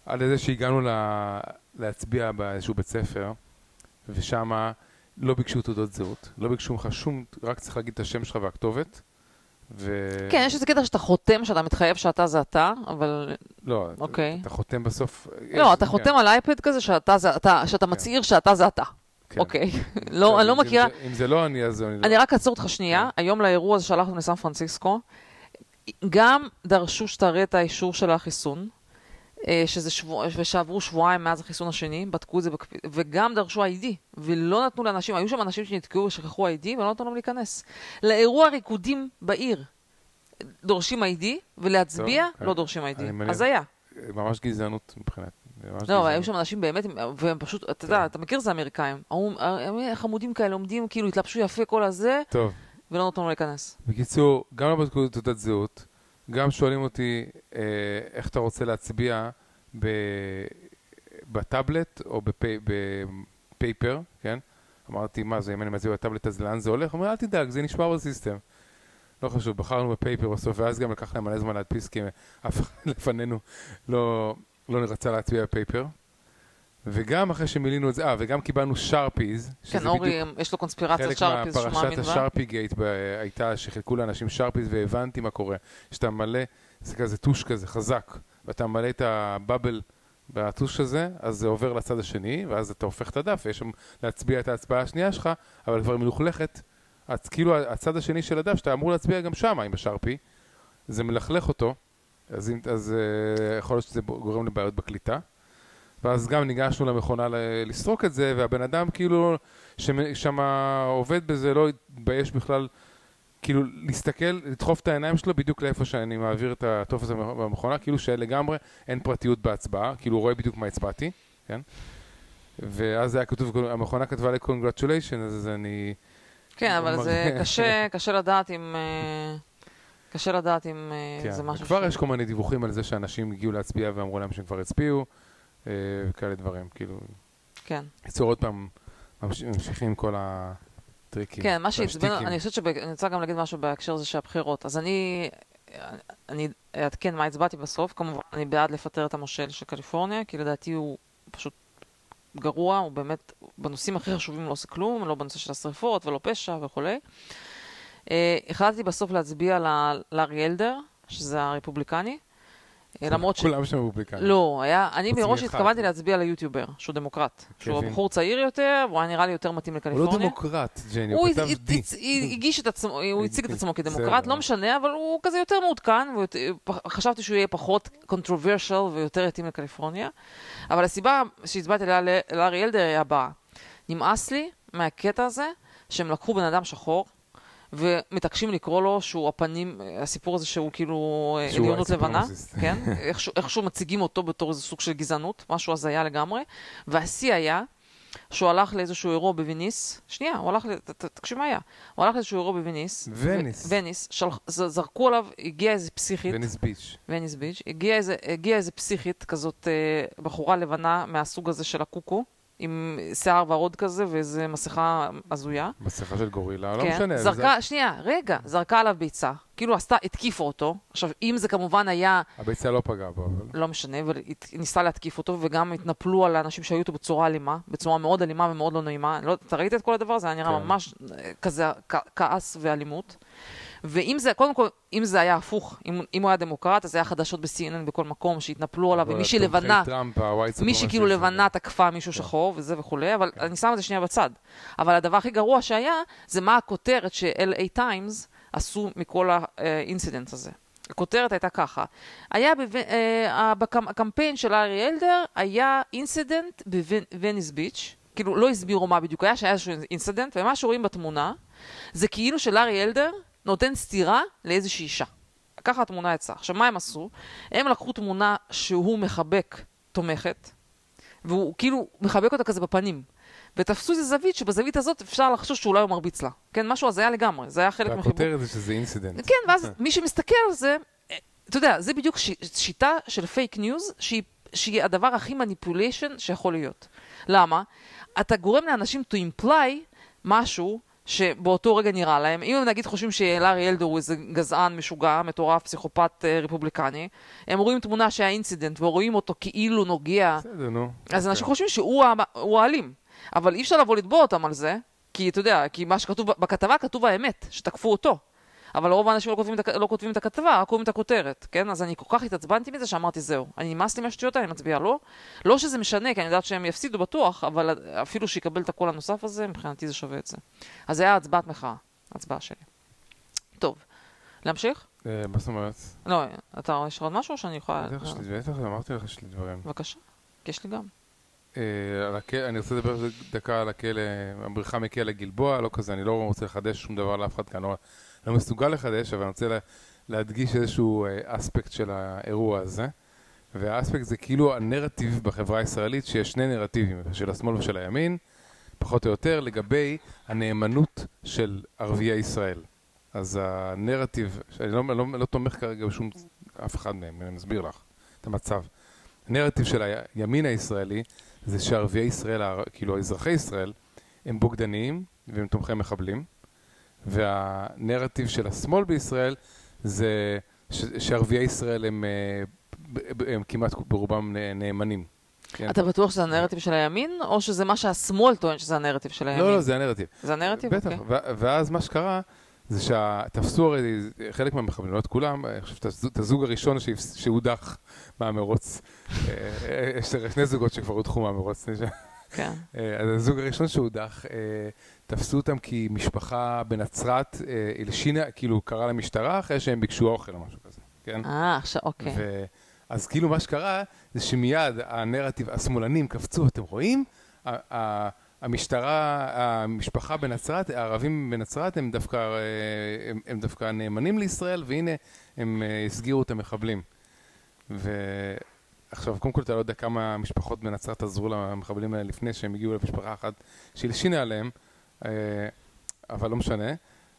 על ידי שהגענו לה... להצביע באיזשהו בית ספר, ושם לא ביקשו תעודות זהות, לא ביקשו ממך שום, רק צריך להגיד את השם שלך והכתובת. ו... כן, יש איזה קטע שאתה חותם, שאתה מתחייב שאתה זה אתה, אבל לא, אוקיי. אתה חותם בסוף. לא, יש- אתה כן, חותם על אייפד כזה שאתה זה אתה, שאתה מצהיר שאתה זה אתה. כן. אוקיי. לא, אני לא אם מכירה, זה- אם זה לא אני, אז אני לא. אני רק אעצור אותך שנייה, היום לאירוע הזה שהלכנו לסן פרנסיסקו, גם דרשו שתראה את האישור של החיסון, שזה שבוע, ושעברו שבועיים מאז החיסון השני, בדקו את זה, בקפ... וגם דרשו ID, ולא נתנו לאנשים, היו שם אנשים שנתקעו ושכחו ID, ולא נתנו להם להיכנס. לאירוע ריקודים בעיר, דורשים ID, ולהצביע טוב, לא אני- דורשים ID. אז היה. ממש גזענות מבחינת. ממש לא, אבל. היו שם אנשים באמת, והם פשוט, אתה יודע. אתה מכיר את זה "אה, חמודים כאלה, עומדים, כאילו, התלבשו יפה כל הזה, טוב, ולא נתנו להיכנס. בקיצור, גם לא בדקו תעודת זהות, גם שואלים אותי אה, איך אתה רוצה להצביע ב... בטאבלט או ב pa... ב paper, כן? אמרתי, מה זה, אם אני מצביע בטאבלט אז לאן זה הולך? הוא אומר, אל תדאג, זה נשמר ב system. לא חשוב, בחרנו ב paper בסוף, ואז גם לקח להם מלא זמן להדפיס, כי אף אחד לפנינו לא, לא רצה להצביע ב paper. וגם אחרי שמילאנו את זה, אה, וגם קיבלנו Sharpies, כן, אורי, יש לו קונספירציית חלק Sharpies שהוא מאמין מהפרשת בה. ה Sharpie gate הייתה שחילקו לאנשים שרפיס והבנתי מה קורה. שאתה מלא, זה כזה טוש כזה חזק, ואתה מלא את הבאבל בטוש הזה, אז זה עובר לצד השני, ואז אתה הופך את הדף, ויש שם להצביע את ההצבעה השנייה שלך, אבל כבר מלוכלכת. אז כאילו הצד השני של הדף, שאתה אמור להצביע גם שם עם השרפי, זה מלכלך אותו, אז, אם- אז אה, יכול להיות שזה גורם לבעיות בקליטה. ואז גם ניגשנו למכונה לסרוק את זה, והבן אדם כאילו, ששם עובד בזה, לא התבייש בכלל, כאילו להסתכל, לדחוף את העיניים שלו בדיוק לאיפה שאני מעביר את הטופס במכונה, כאילו שלגמרי אין פרטיות בהצבעה, כאילו הוא רואה בדיוק מה הצבעתי, כן? ואז היה כתוב, המכונה כתבה לי congratulations, אז אני... כן, אבל זה קשה, קשה לדעת אם... אה, קשה לדעת אם אה, כן, זה משהו כבר ש- יש כל מיני דיווחים על זה שאנשים הגיעו להצביע ואמרו להם שהם כבר הצביעו, וכאלה דברים, כאילו, כן. בקיצור עוד פעם, ממש- ממשיכים כל הטריקים. כן, מה שעצבן. אני חושבת שאני רוצה גם להגיד משהו בהקשר הזה של הבחירות. אז אני, אני אעדכן מה הצבעתי בסוף. כמובן, אני בעד לפטר את המושל של קליפורניה, כי לדעתי הוא פשוט גרוע, הוא באמת, בנושאים הכי חשובים לא עושה כלום, לא בנושא של השרפות ולא פשע וכולי. אה, החלטתי בסוף להצביע לארי אלדר, שזה הרפובליקני. למרות ש... כולם שם רפובליקנים. לא, היה, אני מראש. התכוונתי להצביע ליוטיובר, שהוא דמוקרט. שהוא. בחור צעיר יותר, והוא היה נראה לי יותר מתאים הוא לא לקליפורניה. דמוקרט, ג'ני, הוא כתב די. הוא הציג את עצמו כדמוקרט. לא משנה, אבל הוא כזה יותר מעודכן, ויותר- פח- חשבתי שהוא יהיה פחות controversial ויותר יתאים לקליפורניה. אבל הסיבה שהצבעתי לארי אלדר היא הבאה. נמאס לי מהקטע הזה שהם לקחו בן אדם שחור. ומתעקשים לקרוא לו שהוא הפנים, הסיפור הזה שהוא כאילו אה, עליונות לבנה. כן? איכשהו, איכשהו מציגים אותו בתור איזה סוג של גזענות, משהו הזיה לגמרי. והשיא היה שהוא הלך לאיזשהו אירוע בווניס, שנייה, הוא הלך, ל- ת- ת- תקשיב מה היה, הוא הלך לאיזשהו אירוע בווניס, וניס. ו- וניס, שלח, ז- זרקו עליו, הגיעה איזה פסיכית, וניס ביץ'. וניס ביץ', הגיעה איזה, הגיעה איזה פסיכית כזאת, אה, בחורה לבנה מהסוג הזה של הקוקו, עם שיער ורוד כזה ואיזה מסכה הזויה. מסכה של גורילה, לא כן, משנה. זה- זרקה, שנייה, רגע, זרקה עליו ביצה, כאילו עשתה, התקיפה אותו. עכשיו, אם זה כמובן היה הביצה לא פגעה בו, אבל... לא משנה, ניסתה להתקיף אותו, וגם התנפלו על האנשים שהיו איתו בצורה אלימה, בצורה מאוד אלימה ומאוד לא נעימה. לא, אתה ראית את כל הדבר הזה? היה נראה כן. ממש אה, כזה כ- כעס ואלימות. ואם זה, קודם כל, אם זה היה הפוך, אם, אם הוא היה דמוקרט, אז היה חדשות ב-CNN בכל מקום, שהתנפלו עליו, ומישהי לבנה, מישהי כאילו לבנה תקפה מישהו שחור וזה וכולי, אבל אני שם את זה שנייה בצד. אבל הדבר הכי גרוע שהיה, זה מה הכותרת ש-LA Times עשו מכל ה incident הזה. הכותרת הייתה ככה, היה בו- אה, שלארי אלדר היה incident בווניס ביץ', כאילו לא הסבירו מה בדיוק היה, שהיה איזשהו incident, ומה שרואים בתמונה זה כאילו שלארי אלדר נותן סטירה לאיזושהי אישה. ככה התמונה יצאה. עכשיו, מה הם עשו? הם לקחו תמונה שהוא מחבק תומכת, והוא כאילו מחבק אותה כזה בפנים. ותפסו איזה זווית, שבזווית הזאת אפשר לחשוב שאולי הוא מרביץ לה. כן, משהו הזיה לגמרי, זה היה חלק מחיבוק. והכותרת זה שזה incident. כן, ואז מי שמסתכל על זה, אה, אתה יודע, זה בדיוק ש- שיטה של פייק ניוז, שהיא, שהיא הדבר הכי manipulation שיכול להיות. למה? אתה גורם לאנשים to imply משהו שבאותו רגע נראה להם. אם הם נגיד חושבים שלארי אלדר הוא איזה גזען, משוגע, מטורף, פסיכופת אה, רפובליקני, הם רואים תמונה שהיה אינסידנט ורואים אותו כאילו נוגע בסדר, נו. אז אנשים כן. חושבים שהוא האלים. אבל אי אפשר לבוא לתבוע אותם על זה, כי אתה יודע, כי מה שכתוב בכתבה כתוב האמת, שתקפו אותו. אבל רוב האנשים לא כותבים, את לא כותבים את הכתבה, רק קוראים את הכותרת, כן? אז אני כל כך התעצבנתי מזה שאמרתי זהו. אני נמאס לי מהשטויות האלה, אני מצביע לא. לא שזה משנה, כי אני יודעת שהם יפסידו בטוח, אבל אפילו שיקבל את הקול הנוסף הזה, מבחינתי זה שווה את זה. אז זה היה הצבעת מחאה, הצבעה שלי. טוב, להמשיך? מה זאת אומרת? לא, אתה, יש לך עוד משהו שאני יכולה... בטח אמרתי לך שיש לי דברים. בבקשה, יש לי גם. אה, אני רוצה לדבר דקה על הכלא, הבריחה מכלא גלבוע, לא כזה, אני לא רוצה לחדש שום דבר לאף אחד כאן, לא- מסוגל לחדש, אבל אני רוצה לה- להדגיש איזשהו אה, אספקט של האירוע הזה. והאספקט זה כאילו הנרטיב בחברה הישראלית, שיש שני נרטיבים, של השמאל ושל הימין, פחות או יותר, לגבי הנאמנות של ערביי ישראל. אז הנרטיב, שאני לא, לא, לא תומך כרגע בשום אף אחד מהם, אני מסביר לך את המצב. הנרטיב של הימין הישראלי זה שערביי ישראל, כאילו אזרחי ישראל, הם בוגדניים והם תומכי מחבלים, והנרטיב של השמאל בישראל זה ש- שערביי ישראל הם, אה, הם כמעט ברובם נאמנים. כן. אתה בטוח שזה הנרטיב של הימין, או שזה מה שהשמאל טוען שזה הנרטיב של הימין? לא, לא, זה הנרטיב. זה הנרטיב? בטח, אוקיי. ו- ואז מה שקרה זה שתפסו הרי חלק מהמחבלים, לא את כולם, אני חושב את הזוג- הראשון שהודח מהמרוץ. אה, אה, יש שני זוגות שכבר הודחו מהמרוץ. כן. אז הזוג הראשון שהודח, תפסו אותם כי משפחה בנצרת אה, הלשינה, כאילו קראה למשטרה אחרי שהם ביקשו אוכל או משהו כזה, כן? אה, עכשיו, אוקיי. ו... אז כאילו מה שקרה זה שמיד הנרטיב, השמאלנים קפצו, אתם רואים? המשטרה, המשפחה בנצרת, הערבים בנצרת הם דווקא, אה, הם, הם דווקא נאמנים לישראל, והנה הם אה, הסגירו את המחבלים. ועכשיו, קודם כל אתה לא יודע כמה משפחות בנצרת עזרו למחבלים האלה לפני שהם הגיעו למשפחה אחת שהלשינה עליהם, אבל לא משנה.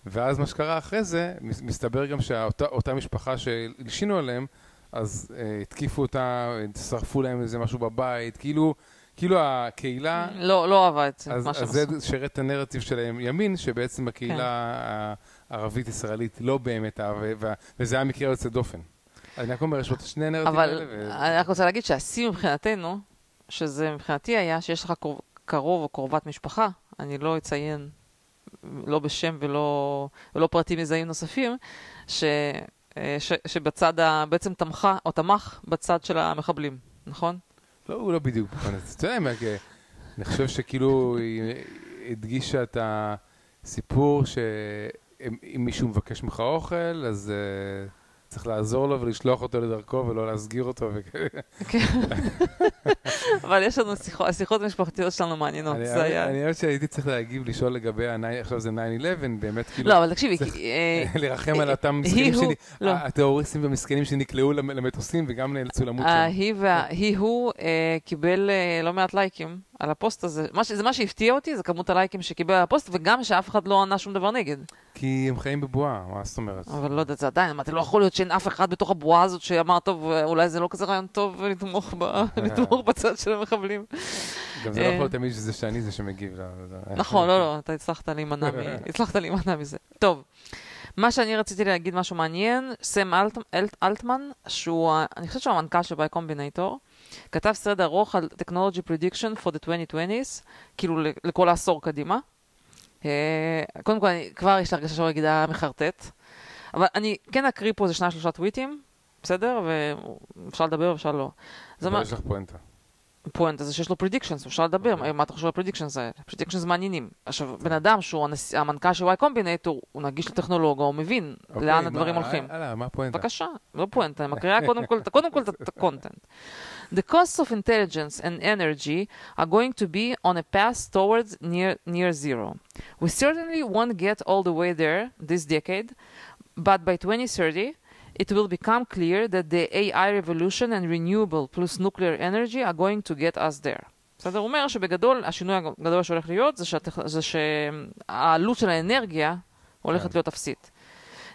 ואז מה שקרה אחרי זה, מס- מסתבר גם שאותה משפחה שהלשינו עליהם, אז אה, התקיפו אותה, שרפו להם איזה משהו בבית, כאילו, כאילו הקהילה... לא, לא אהבה את זה, אז, מה אז שהם זה עשו. שירת את הנרטיב של הימין, שבעצם הקהילה הערבית-ישראלית לא באמת אהבה, וזה היה מקרה יוצא דופן. אני רק אומר, יש עוד שני הנרטיבים אבל האלה. ו- אני רק רוצה להגיד שהשיא מבחינתנו, שזה מבחינתי היה שיש לך קרוב- קרוב או קרובת משפחה, אני לא אציין, לא בשם ולא, ולא פרטים מזהים נוספים, אה, ש, שבצד, ה, בעצם תמכה, או תמך בצד של המחבלים, נכון? לא, הוא לא בדיוק. אתה יודע אני חושב שכאילו היא הדגישה את הסיפור שאם מישהו מבקש ממך אוכל, אז אה, צריך לעזור לו ולשלוח אותו לדרכו ולא להסגיר אותו. כן. אבל יש לנו שיחות, השיחות המשפחתיות שלנו מעניינות, אני- זה היה... אני חושב שהייתי צריך להגיב, לשאול לגבי, עכשיו זה 9-11, באמת כאילו... לא, אבל תקשיבי, צריך אה, לרחם על אה, אותם היא מסכנים שלי, לא. הטרוריסטים והמסכנים שנקלעו למ- למטוסים וגם נאלצו למות שם. וה- היא הוא אה, קיבל אה, לא מעט לייקים על הפוסט הזה. מה ש- זה מה שהפתיע אותי, זה כמות הלייקים שקיבל על הפוסט, וגם שאף אחד לא ענה שום דבר נגד. כי הם חיים בבועה, מה זאת אומרת? אבל לא יודעת, זה עדיין, אמרתי, לא יכול להיות שאין אף אחד בתוך הבועה הזאת שאמר, טוב, אולי זה לא כזה רעיון טוב לתמוך ב- לתמוך בצד של המחבלים. גם זה לא אה. יכול להיות תמיד שזה שאני זה שמגיב. נכון, לא, לא, אתה הצלחת להימנע מזה. טוב, מה שאני רציתי להגיד, משהו מעניין, סם אלט- אלט- אלטמן, שהוא, אני חושבת שהוא המנכ"ל של ביי קומבינטור, כתב סרט ארוך על Technology Prediction for the 2020s, כאילו לכל העשור קדימה. אה, קודם כל, אני- כבר יש לי הרגשה שהוא יגיד מחרטט, אבל אני כן אקריא פה איזה שניים שלושה טוויטים, בסדר? ואפשר לדבר ואפשר לא. אבל יש לך פואנטה. פואנטה זה שיש לו predictions, אפשר לדבר, אוקיי. מה אתה חושב על predictions האלה? predictions מעניינים. עכשיו, בן אדם שהוא הנשיא- המנכ"ל של Y Combinator, הוא נגיש לטכנולוגיה, הוא מבין אוקיי, לאן מה- הדברים הולכים. הלאה, מה הפואנטה? בבקשה, לא פואנטה, אני מקריאה קודם כל, קודם כל את ה content. The costs of intelligence and energy are going to be on a path towards near, near zero. We certainly won't get all the way there this decade, but by 2030, it will become clear that the AI revolution and renewable plus nuclear energy are going to get us there. בסדר? הוא אומר שבגדול, השינוי הגדול שהולך להיות זה, שהטכ... זה שהעלות של האנרגיה הולכת כן. להיות אפסית.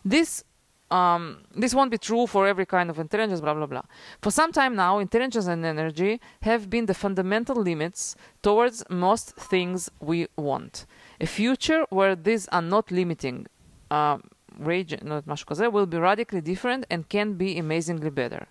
This um, this won't be true for every kind of intelligence, blah, blah, blah. For some time now, intelligence and energy have been the fundamental limits towards most things we want. A future where these are not limiting, uh, rage, לא יודעת, משהו כזה, will be radically different and can be amazingly better.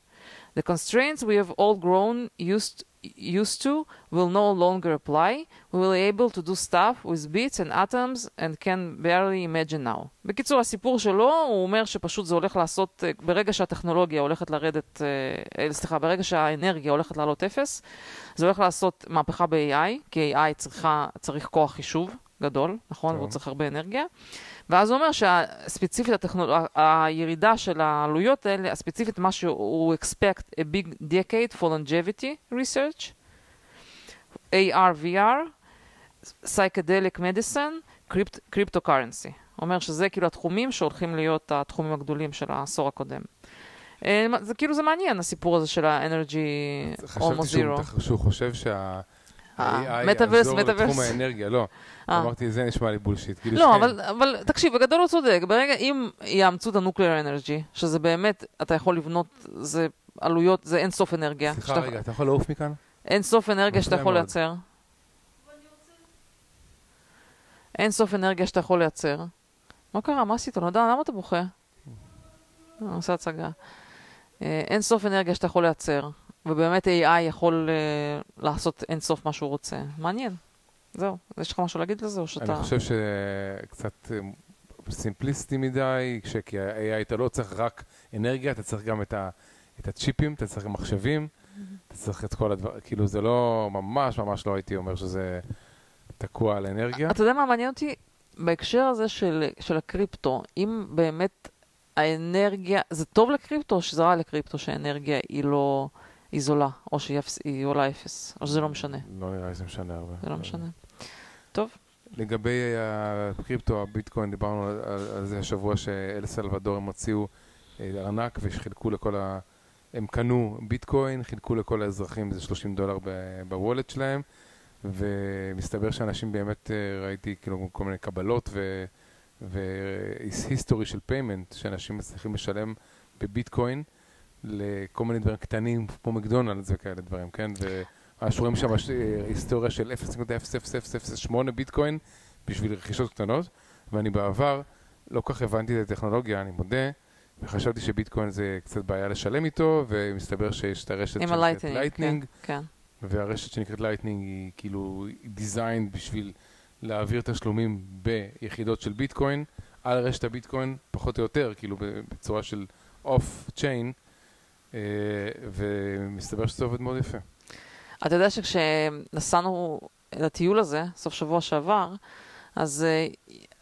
The constraints we have all grown used used to will no longer apply. We will be able to do stuff with bits and atoms and can barely imagine now. בקיצור, הסיפור שלו, הוא אומר שפשוט זה הולך לעשות, אה, ברגע שהטכנולוגיה הולכת לרדת, אה, אה, סליחה, ברגע שהאנרגיה הולכת לעלות אפס, זה הולך לעשות מהפכה ב-AI, כי AI צריכה, צריך כוח חישוב גדול, נכון? טוב. והוא צריך הרבה אנרגיה. ואז הוא אומר שהספציפית הטכנול... הירידה של העלויות האלה, הספציפית מה שהוא expect a big decade for longevity research, AR, VR, psychedelic medicine, crypt, cryptocurrency. אומר שזה כאילו התחומים שהולכים להיות התחומים הגדולים של העשור הקודם. אה, זה כאילו זה מעניין הסיפור הזה של ה energy חשבתי almost שהוא- zero. שהוא חושב שה... AI יעזור מטאברס. לתחום האנרגיה, לא. אה. אמרתי, זה נשמע לי בולשיט. כאילו לא. אבל, תקשיב, בגדול הוא צודק. ברגע, אם יאמצו את ה nuclear energy, שזה באמת, אתה יכול לבנות, זה עלויות, זה אין סוף אנרגיה. סליחה רגע, אתה יכול לעוף מכאן? אין סוף אנרגיה שאתה יכול. לייצר. אין סוף אנרגיה שאתה יכול לייצר. מה קרה? מה עשית? נדע, למה אתה בוכה? אה, עושה הצגה. אה, אין סוף אנרגיה שאתה יכול לייצר, ובאמת AI יכול אה, לעשות אין סוף מה שהוא רוצה. מעניין. זהו. יש לך משהו להגיד לזה, או שאתה... אני חושב שקצת אה, סימפליסטי מדי, כי ה-AI אתה לא צריך רק אנרגיה, אתה צריך גם את ה- את הצ'יפים, אתה צריך גם מחשבים, אתה צריך את כל הדברים, כאילו זה לא, ממש ממש לא הייתי אומר שזה תקוע על אנרגיה. אתה יודע מה מעניין אותי? בהקשר הזה של, של הקריפטו, אם באמת האנרגיה, זה טוב לקריפטו או שזה רע לקריפטו שהאנרגיה היא לא, היא זולה, או שהיא אפס, היא עולה אפס, או שזה לא משנה, לא נראה לי זה משנה הרבה. זה לא משנה. טוב, לגבי הקריפטו, הביטקוין, דיברנו על, על, על זה השבוע שאל סלבדור הם הוציאו אה, ארנק ושחילקו לכל ה... הם קנו ביטקוין, חילקו לכל האזרחים איזה 30 דולר ב wallet שלהם, ומסתבר שאנשים באמת, אה, ראיתי כאילו כל מיני קבלות ו... ו history של payment, שאנשים מצליחים לשלם בביטקוין לכל מיני דברים קטנים, כמו מקדונלדס וכאלה דברים, כן? וממש רואים שם היסטוריה של 0.00008 ביטקוין בשביל רכישות קטנות, ואני בעבר לא כל כך הבנתי את הטכנולוגיה, אני מודה, וחשבתי שביטקוין זה קצת בעיה לשלם איתו, ומסתבר שיש את הרשת שנקראת ה Lightning, Lightning, כן. והרשת שנקראת Lightning היא כאילו designed בשביל להעביר תשלומים ביחידות של ביטקוין על רשת הביטקוין, פחות או יותר, כאילו בצורה של off chain, ומסתבר שזה עובד מאוד יפה. אתה יודע שכשנסענו לטיול הזה, סוף שבוע שעבר, אז אה,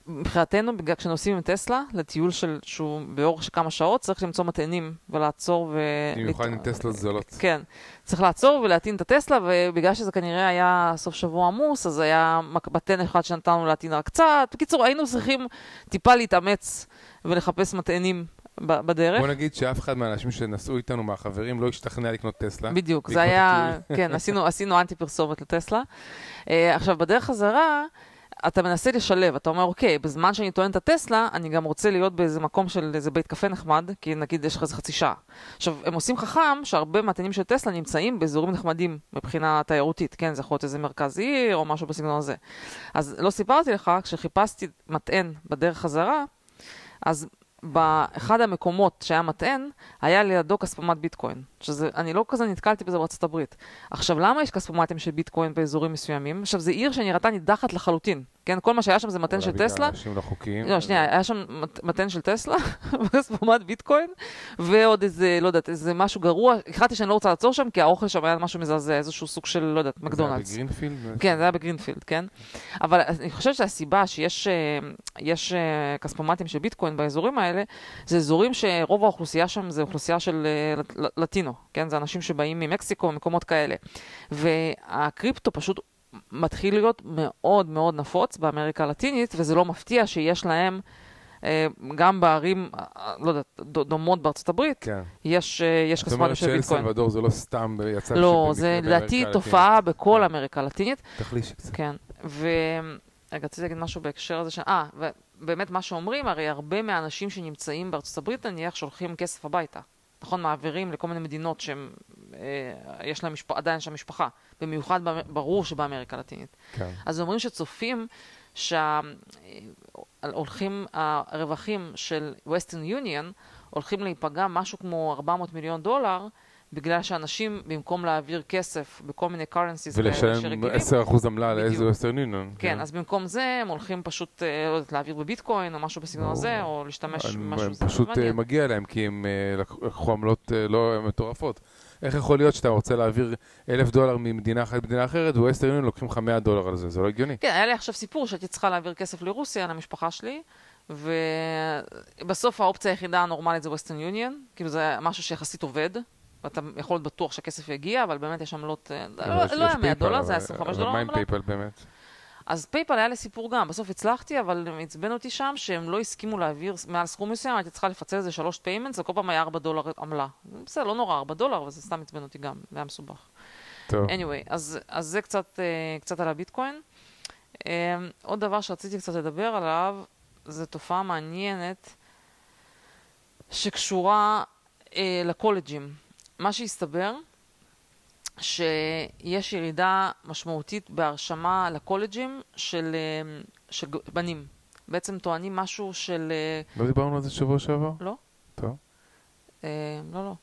מבחינתנו, בגלל כשנוסעים עם טסלה, לטיול של, שהוא באורך של כמה שעות, צריך למצוא מטענים ולעצור ו... במיוחד עם טסלות זולות. כן, צריך לעצור ולהטעין את הטסלה, ובגלל שזה כנראה היה סוף שבוע עמוס, אז היה מטען אחד שנתנו להטעין רק קצת. בקיצור, היינו צריכים טיפה להתאמץ ולחפש מטענים בדרך. בוא נגיד שאף אחד מהאנשים שנסעו איתנו, מהחברים, לא השתכנע לקנות טסלה. בדיוק, זה היה, כן, עשינו, עשינו אנטי פרסומת לטסלה. Uh, עכשיו, בדרך חזרה, אתה מנסה לשלב, אתה אומר, אוקיי, בזמן שאני טוען את הטסלה, אני גם רוצה להיות באיזה מקום של איזה בית קפה נחמד, כי נגיד יש לך איזה חצי שעה. עכשיו, הם עושים חכם שהרבה מהטענים של טסלה נמצאים באזורים נחמדים מבחינה תיירותית, כן? זה יכול להיות איזה מרכז עיר או משהו בסגנון הזה. אז לא סיפרתי לך, כשחיפשתי מטען בדרך חזרה, אז באחד המקומות שהיה מטען, היה לידו כספומט ביטקוין. שזה, אני לא כזה נתקלתי בזה בארצות הברית. עכשיו, למה יש כספומטים של ביטקוין באזורים מסוימים? עכשיו, זו עיר שנראתה נידחת לחלוטין. כן, כל מה שהיה שם זה מתן של טסלה. אנשים לא חוקיים. לא, שנייה, היה שם מתן של טסלה, כספומט ביטקוין, ועוד איזה, לא יודעת, איזה משהו גרוע. החלטתי שאני לא רוצה לעצור שם, כי האוכל שם היה משהו מזעזע, איזשהו סוג של, לא יודעת, מקדונלדס. זה היה בגרינפילד? כן, זה היה בגרינפילד, כן. אבל אני חושבת שהסיבה שיש אה, אה, כספומטים של ביטקוין באזורים האלה, זה אזורים שרוב האוכלוסייה שם זה אוכלוסייה של אה, לטינו, כן? זה אנשים שבאים ממקסיקו, מקומות כאלה. והקריפטו פשוט מתחיל להיות מאוד מאוד נפוץ באמריקה הלטינית, וזה לא מפתיע שיש להם, אה, גם בערים, לא יודעת, דומות בארצות הברית, כן. יש, אה, יש כספומטים של ביטקוין. זאת אומרת שאל סלבדור זה לא סתם יצא לא, זה לדעתי תופעה בכל כן. אמריקה הלטינית. תחלישי קצת. כן, ו... רגע, רציתי להגיד משהו בהקשר הזה ש... אה, ובאמת מה שאומרים, הרי הרבה מהאנשים שנמצאים בארצות הברית, נניח, שולחים כסף הביתה. נכון, מעבירים לכל מיני מדינות שיש להם משפ... עדיין שם משפחה, במיוחד ברור שבאמריקה הלטינית. כן. אז אומרים שצופים שהולכים, הרווחים של Western Union הולכים להיפגע משהו כמו 400 מיליון דולר, בגלל שאנשים, במקום להעביר כסף בכל מיני currencies ולשלם 10% עמלה לאיזה Western Union. כן, אז במקום זה הם הולכים פשוט, אה, לא להעביר בביטקוין או משהו בסגנון הזה, או להשתמש במשהו הם פשוט אה, מגיע להם, כי הם אה, לקחו עמלות לא מטורפות. איך יכול להיות שאתה רוצה להעביר אלף דולר ממדינה אחת למדינה אחרת, ו Western Union לוקחים לך 100 דולר על זה, זה לא הגיוני. כן, היה לי עכשיו סיפור שהייתי צריכה להעביר כסף לרוסיה, למשפחה שלי, ובסוף האופציה היחידה הנורמלית זה Western Union, כאילו זה משהו שיחסית עובד, ואתה יכול להיות בטוח שהכסף יגיע, אבל באמת יש עמלות, אה, לא, היה 100 דולר, זה היה 25 דולר. אבל מה עם PayPal באמת? אז PayPal היה לי סיפור גם, בסוף הצלחתי, אבל עצבן אותי שם שהם לא הסכימו להעביר מעל סכום מסוים, הייתי צריכה לפצל איזה שלוש payments, וכל פעם היה 4 דולר עמלה. בסדר, לא נורא, 4 דולר, אבל זה סתם עצבן אותי גם, זה היה מסובך. טוב. anyway, אז, אז זה קצת, uh, קצת על הביטקוין. Um, עוד דבר שרציתי קצת לדבר עליו, זה תופעה מעניינת שקשורה לקולג'ים. מה שהסתבר, שיש ירידה משמעותית בהרשמה לקולג'ים של, אה, של בנים. בעצם טוענים משהו של... אה, לא דיברנו על זה שבוע שעבר? לא. טוב. אה, לא, לא.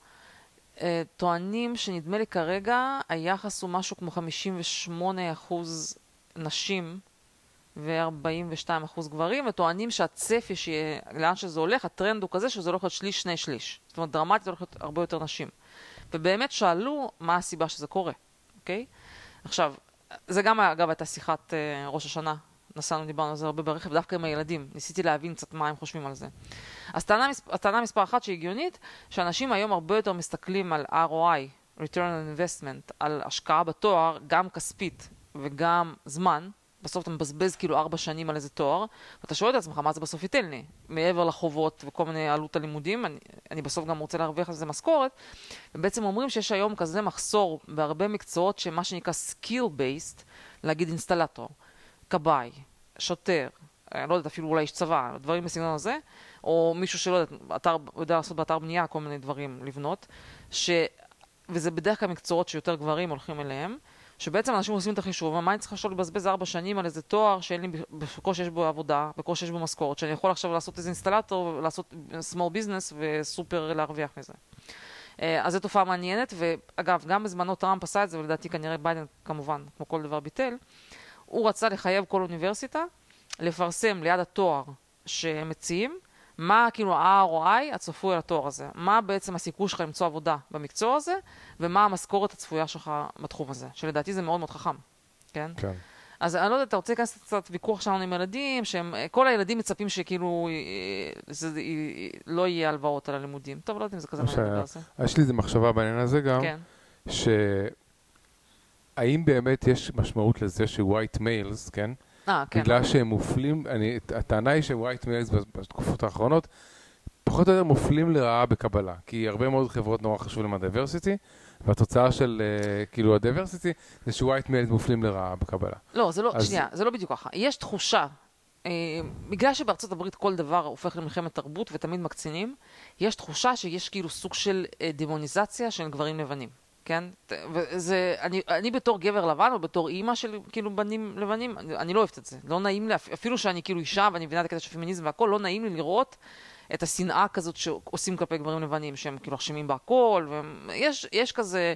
אה, טוענים שנדמה לי כרגע היחס הוא משהו כמו 58 אחוז נשים ו-42 אחוז גברים, וטוענים שהצפי, שיהיה, לאן שזה הולך, הטרנד הוא כזה שזה הולך להיות שליש, שני שליש. זאת אומרת, דרמטית הולך להיות הרבה יותר נשים. ובאמת שאלו מה הסיבה שזה קורה, אוקיי? עכשיו, זה גם, אגב, הייתה שיחת uh, ראש השנה. נסענו, דיברנו על זה הרבה ברכב, דווקא עם הילדים. ניסיתי להבין קצת מה הם חושבים על זה. אז טענה, הטענה מספר אחת שהיא הגיונית, שאנשים היום הרבה יותר מסתכלים על ROI, return on investment, על השקעה בתואר, גם כספית וגם זמן, בסוף אתה מבזבז כאילו ארבע שנים על איזה תואר, ואתה שואל את עצמך מה זה בסוף ייתן לי. מעבר לחובות וכל מיני עלות הלימודים, אני, אני בסוף גם רוצה להרוויח על זה משכורת. ובעצם אומרים שיש היום כזה מחסור בהרבה מקצועות שמה שנקרא skill based, להגיד אינסטלטור, כבאי, שוטר, אני לא יודעת, אפילו אולי איש צבא, דברים בסגנון הזה, או מישהו שלא יודע, אתר, יודע לעשות באתר בנייה כל מיני דברים לבנות, ש... וזה בדרך כלל מקצועות שיותר גברים הולכים אליהם. שבעצם אנשים עושים את החישוב, מה אני צריכה עכשיו לבזבז ארבע שנים על איזה תואר שאין לי, בקושי יש בו עבודה, בקושי יש בו משכורת, שאני יכול עכשיו לעשות איזה אינסטלטור, לעשות small business וסופר להרוויח מזה. אה, אז זו תופעה מעניינת, ואגב, גם בזמנו טראמפ עשה את זה, ולדעתי כנראה ביידן כמובן, כמו כל דבר ביטל, הוא רצה לחייב כל אוניברסיטה לפרסם ליד התואר שהם מציעים, מה כאילו ה-ROI הצפוי על התואר הזה? מה בעצם הסיכוי שלך למצוא עבודה במקצוע הזה, ומה המשכורת הצפויה שלך בתחום הזה, שלדעתי זה מאוד מאוד חכם, כן? כן. אז אני לא יודעת, אתה רוצה להיכנס קצת ויכוח שלנו עם ילדים, שהם, כל הילדים מצפים שכאילו אה, זה, אה, לא יהיה הלוואות על הלימודים. טוב, לא יודעת אם זה כזה מה מעניין לדבר על זה. יש לי איזה מחשבה בעניין הזה גם, כן. שהאם באמת יש משמעות לזה ש-white males, כן? אה, כן. בגלל שהם מופלים, אני, הטענה היא ש-white males בתקופות האחרונות פחות או יותר מופלים לרעה בקבלה, כי הרבה מאוד חברות נורא חשוב להם ה-diversity, והתוצאה של uh, כאילו ה-diversity זה ש-white males מופלים לרעה בקבלה. לא, זה לא, אז- שנייה, זה לא בדיוק ככה. יש תחושה, אה, בגלל שבארצות הברית כל דבר הופך למלחמת תרבות ותמיד מקצינים, יש תחושה שיש כאילו סוג של אה, דמוניזציה של גברים לבנים. כן? וזה, אני, אני בתור גבר לבן, או בתור אימא של כאילו בנים לבנים, אני, אני לא אוהבת את זה. לא נעים לי, אפ- אפילו שאני כאילו אישה ואני מבינה את הקטע של פמיניזם והכל, לא נעים לי לראות את השנאה כזאת שעושים כלפי גברים לבנים, שהם כאילו אשמים בהכל, ויש יש כזה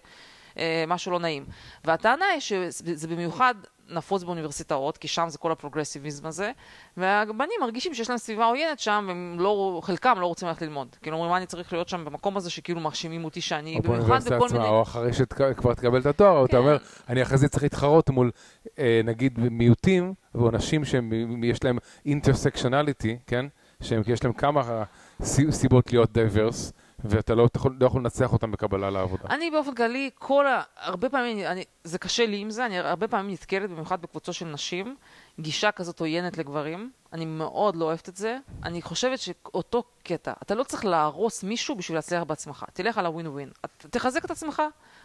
משהו לא נעים. והטענה היא שזה במיוחד נפוץ באוניברסיטאות, כי שם זה כל הפרוגרסיביזם הזה, והבנים מרגישים שיש להם סביבה עוינת שם, והם לא, חלקם לא רוצים ללכת ללמוד. כאילו אומרים, מה אני צריך להיות שם במקום הזה שכאילו מאשימים אותי שאני, או במיוחד בכל עצמה, מיני... או אחרי שכבר תקבל את התואר, או אתה כן. אומר, אני אחרי זה צריך להתחרות מול, אה, נגיד, מיעוטים, או אנשים שיש להם intersectionality, כן? שיש להם כמה סי- סיבות להיות diverse, ואתה לא יכול לא יכול לנצח אותם בקבלה לעבודה. אני באופן כללי, כל ה... הרבה פעמים, אני... זה קשה לי עם זה, אני הרבה פעמים נתקלת, במיוחד בקבוצות של נשים, גישה כזאת עוינת לגברים. אני מאוד לא אוהבת את זה. אני חושבת שאותו קטע, אתה לא צריך להרוס מישהו בשביל להצליח בעצמך. תלך על הווין ווין. תחזק את עצמך,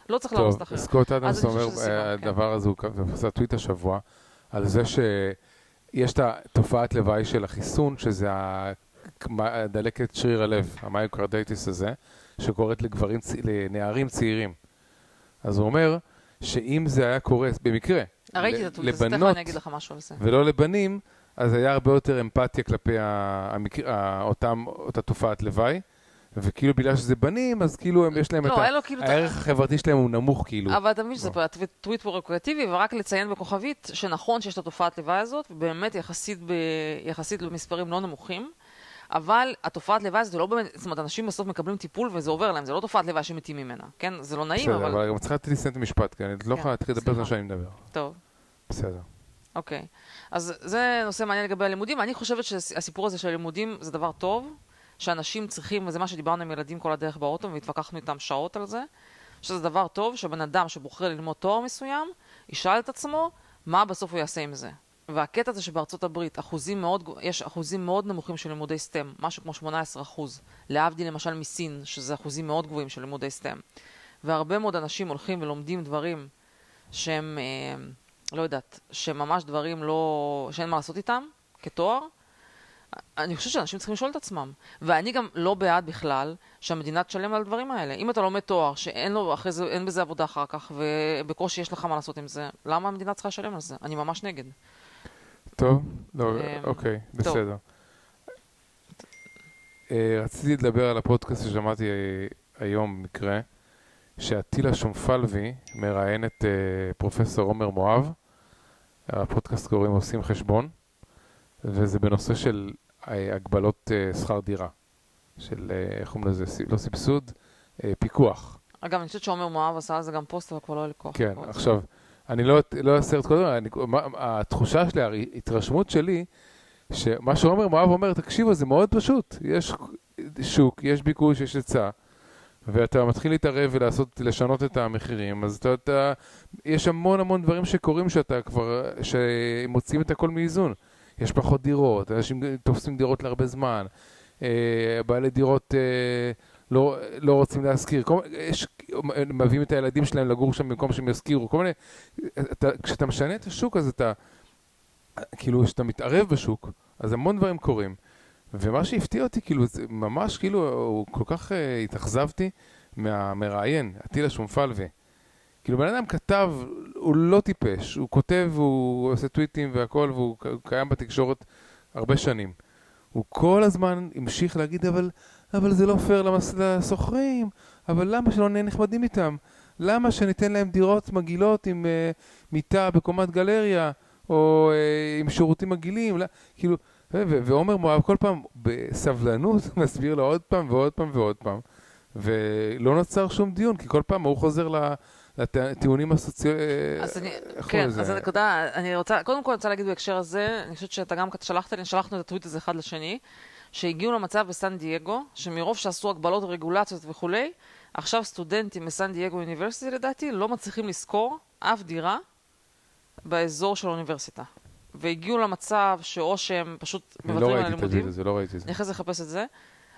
לא צריך להרוס את טוב, האחר. סקוט אדמס אומר, סיבה, אה, כן. הדבר הזה, הוא עשה טוויט השבוע, על זה שיש את התופעת לוואי של החיסון, שזה דלקת שריר הלב, המיוקרדייטיס הזה, שקורית לגברים, לנערים צעירים. אז הוא אומר, שאם זה היה קורה, במקרה, ראיתי ל- את הטוויט הזה, תכף לבנות אני אגיד לך משהו על זה. ולא לבנים, אז היה הרבה יותר אמפתיה כלפי ה- המקר... ה- אותם, אותה תופעת לוואי, וכאילו בגלל שזה בנים, אז כאילו הם, יש להם את לא, ה... אין לו כאילו... את ה- הערך החברתי שלהם הוא נמוך כאילו. אבל אתה מבין שזה לא. טוויט פרוקרטיבי, ורק לציין בכוכבית שנכון שיש את התופעת לוואי הזאת, ובאמת יחסית, ב... יחסית במספרים לא נמוכים, אבל התופעת לוואי זה לא באמת, זאת אומרת, אנשים בסוף מקבלים טיפול וזה עובר להם, זה לא תופעת לוואי שמתים ממנה, כן? זה לא נעים, בסדר, אבל... אבל גם צריכה לתת לי לסיים את המשפט, כי אני לא כן, יכולה להתחיל לדבר בזמן. שאני מדבר. טוב, בסדר. אוקיי. אז זה נושא מעניין לגבי הלימודים. אני חושבת שהסיפור הזה של הלימודים זה דבר טוב, שאנשים צריכים, וזה מה שדיברנו עם ילדים כל הדרך באוטו, והתווכחנו איתם שעות על זה, שזה דבר טוב שבן אדם שבוחר ללמוד תואר מסוים, ישאל את עצמו מה בסוף הוא יעשה עם זה. והקטע הזה שבארצות הברית אחוזים מאוד, יש אחוזים מאוד נמוכים של לימודי סטם, משהו כמו 18 אחוז, להבדיל למשל מסין, שזה אחוזים מאוד גבוהים של לימודי סטם. והרבה מאוד אנשים הולכים ולומדים דברים שהם, אה, לא יודעת, שהם ממש דברים לא, שאין מה לעשות איתם, כתואר. אני חושבת שאנשים צריכים לשאול את עצמם. ואני גם לא בעד בכלל שהמדינה תשלם על הדברים האלה. אם אתה לומד תואר שאין לו אחרי זה, אין בזה עבודה אחר כך, ובקושי יש לך מה לעשות עם זה, למה המדינה צריכה לשלם על זה? אני ממש נגד. טוב, לא, אמ, אוקיי. בסדר. אה, רציתי לדבר על הפודקאסט ששמעתי אה, היום במקרה, שעטילה שומפלבי מראיין את אה, פרופסור עומר מואב. הפודקאסט קוראים עושים חשבון, וזה בנושא של הגבלות שכר דירה. של, איך קוראים לזה? לא סבסוד, פיקוח. אגב, אני חושבת שעומר מואב עשה על זה גם פוסט, אבל כבר לא כוח. כן. עכשיו, אני לא לא אעשה את כל הדברים, אני- מה- התחושה שלי, ההתרשמות שלי, שמה שעומר מואב אומר, תקשיבו, זה מאוד פשוט. יש שוק, יש ביקוש, יש היצע, ואתה מתחיל להתערב ולעשות, לשנות את המחירים, אז אתה, אתה, יש המון המון דברים שקורים שאתה כבר, שמוציאים את הכל מאיזון. יש פחות דירות, אנשים תופסים דירות להרבה זמן, אה, בעלי דירות אה, לא, לא רוצים להשכיר, מביאים את הילדים שלהם לגור שם במקום שהם ישכירו, כל מיני, אתה, כשאתה משנה את השוק אז אתה, כאילו כשאתה מתערב בשוק, אז המון דברים קורים. ומה שהפתיע אותי, כאילו, זה ממש, כאילו, הוא כל כך uh, התאכזבתי מהמראיין, עטילה שומפלבי. כאילו, בן אדם כתב, הוא לא טיפש, הוא כותב, הוא עושה טוויטים והכל, והוא קיים בתקשורת הרבה שנים. הוא כל הזמן המשיך להגיד, אבל, אבל זה לא פייר למס- לשוכרים, אבל למה שלא נהיה נחמדים איתם? למה שניתן להם דירות מגעילות עם uh, מיטה בקומת גלריה, או uh, עם שירותים מגעילים? לא, כאילו, ועומר מואב כל פעם בסבלנות מסביר לו עוד פעם ועוד פעם ועוד פעם, ולא נוצר שום דיון, כי כל פעם הוא חוזר ל- לטיעונים הסוציאליים. אז אני, כן, אז הנקודה, אני רוצה, קודם כל אני רוצה להגיד בהקשר הזה, אני חושבת שאתה גם שלחת לי, שלחנו את הטוויט הזה אחד לשני, שהגיעו למצב בסן דייגו, שמרוב שעשו הגבלות ורגולציות וכולי, עכשיו סטודנטים מסן דייגו אוניברסיטי לדעתי לא מצליחים לשכור אף דירה באזור של האוניברסיטה. והגיעו למצב שאו שהם פשוט אני לא מוותרים על ראיתי את הלימודים, זה, לא ראיתי את זה. אני אחרי זה אחפש את זה,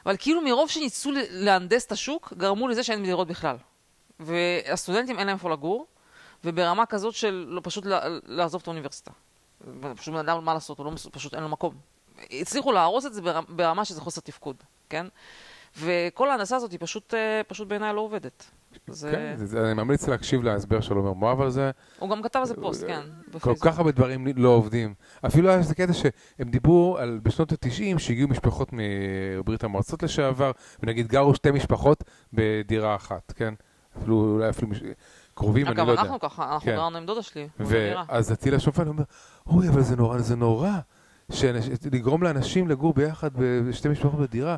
אבל כאילו מרוב שניסו להנדס את השוק, גרמו לזה שאין דירות בכלל. והסטודנטים אין להם איפה לגור, וברמה כזאת של לא, פשוט לעזוב את האוניברסיטה. פשוט בן אדם, מה לעשות, הוא לא, פשוט אין לו מקום. הצליחו להרוס את זה ברמה, שזה חוסר תפקוד, כן? וכל ההנדסה הזאת היא פשוט, אה, פשוט בעיניי לא עובדת. זה... כן, זה- זה- אני ממליץ להקשיב להסבר של עומר מואב על זה. הוא גם כתב על זה פוסט, כן, כל בפייסבוק. כך הרבה דברים לא עובדים. אפילו היה איזה קטע שהם דיברו על בשנות ה-90 שהגיעו משפחות מברית המועצות לשעבר, ונגיד גרו שתי משפחות בדירה אחת, כן? אפילו, אולי אפילו מש... קרובים, אני אגב, לא יודע. אנחנו ככה, אנחנו כן. גרנו עם דודה שלי. ואז אצילה שופן אומר, אוי, אבל זה נורא, זה נורא. לגרום לאנשים לגור ביחד בשתי משפחות בדירה.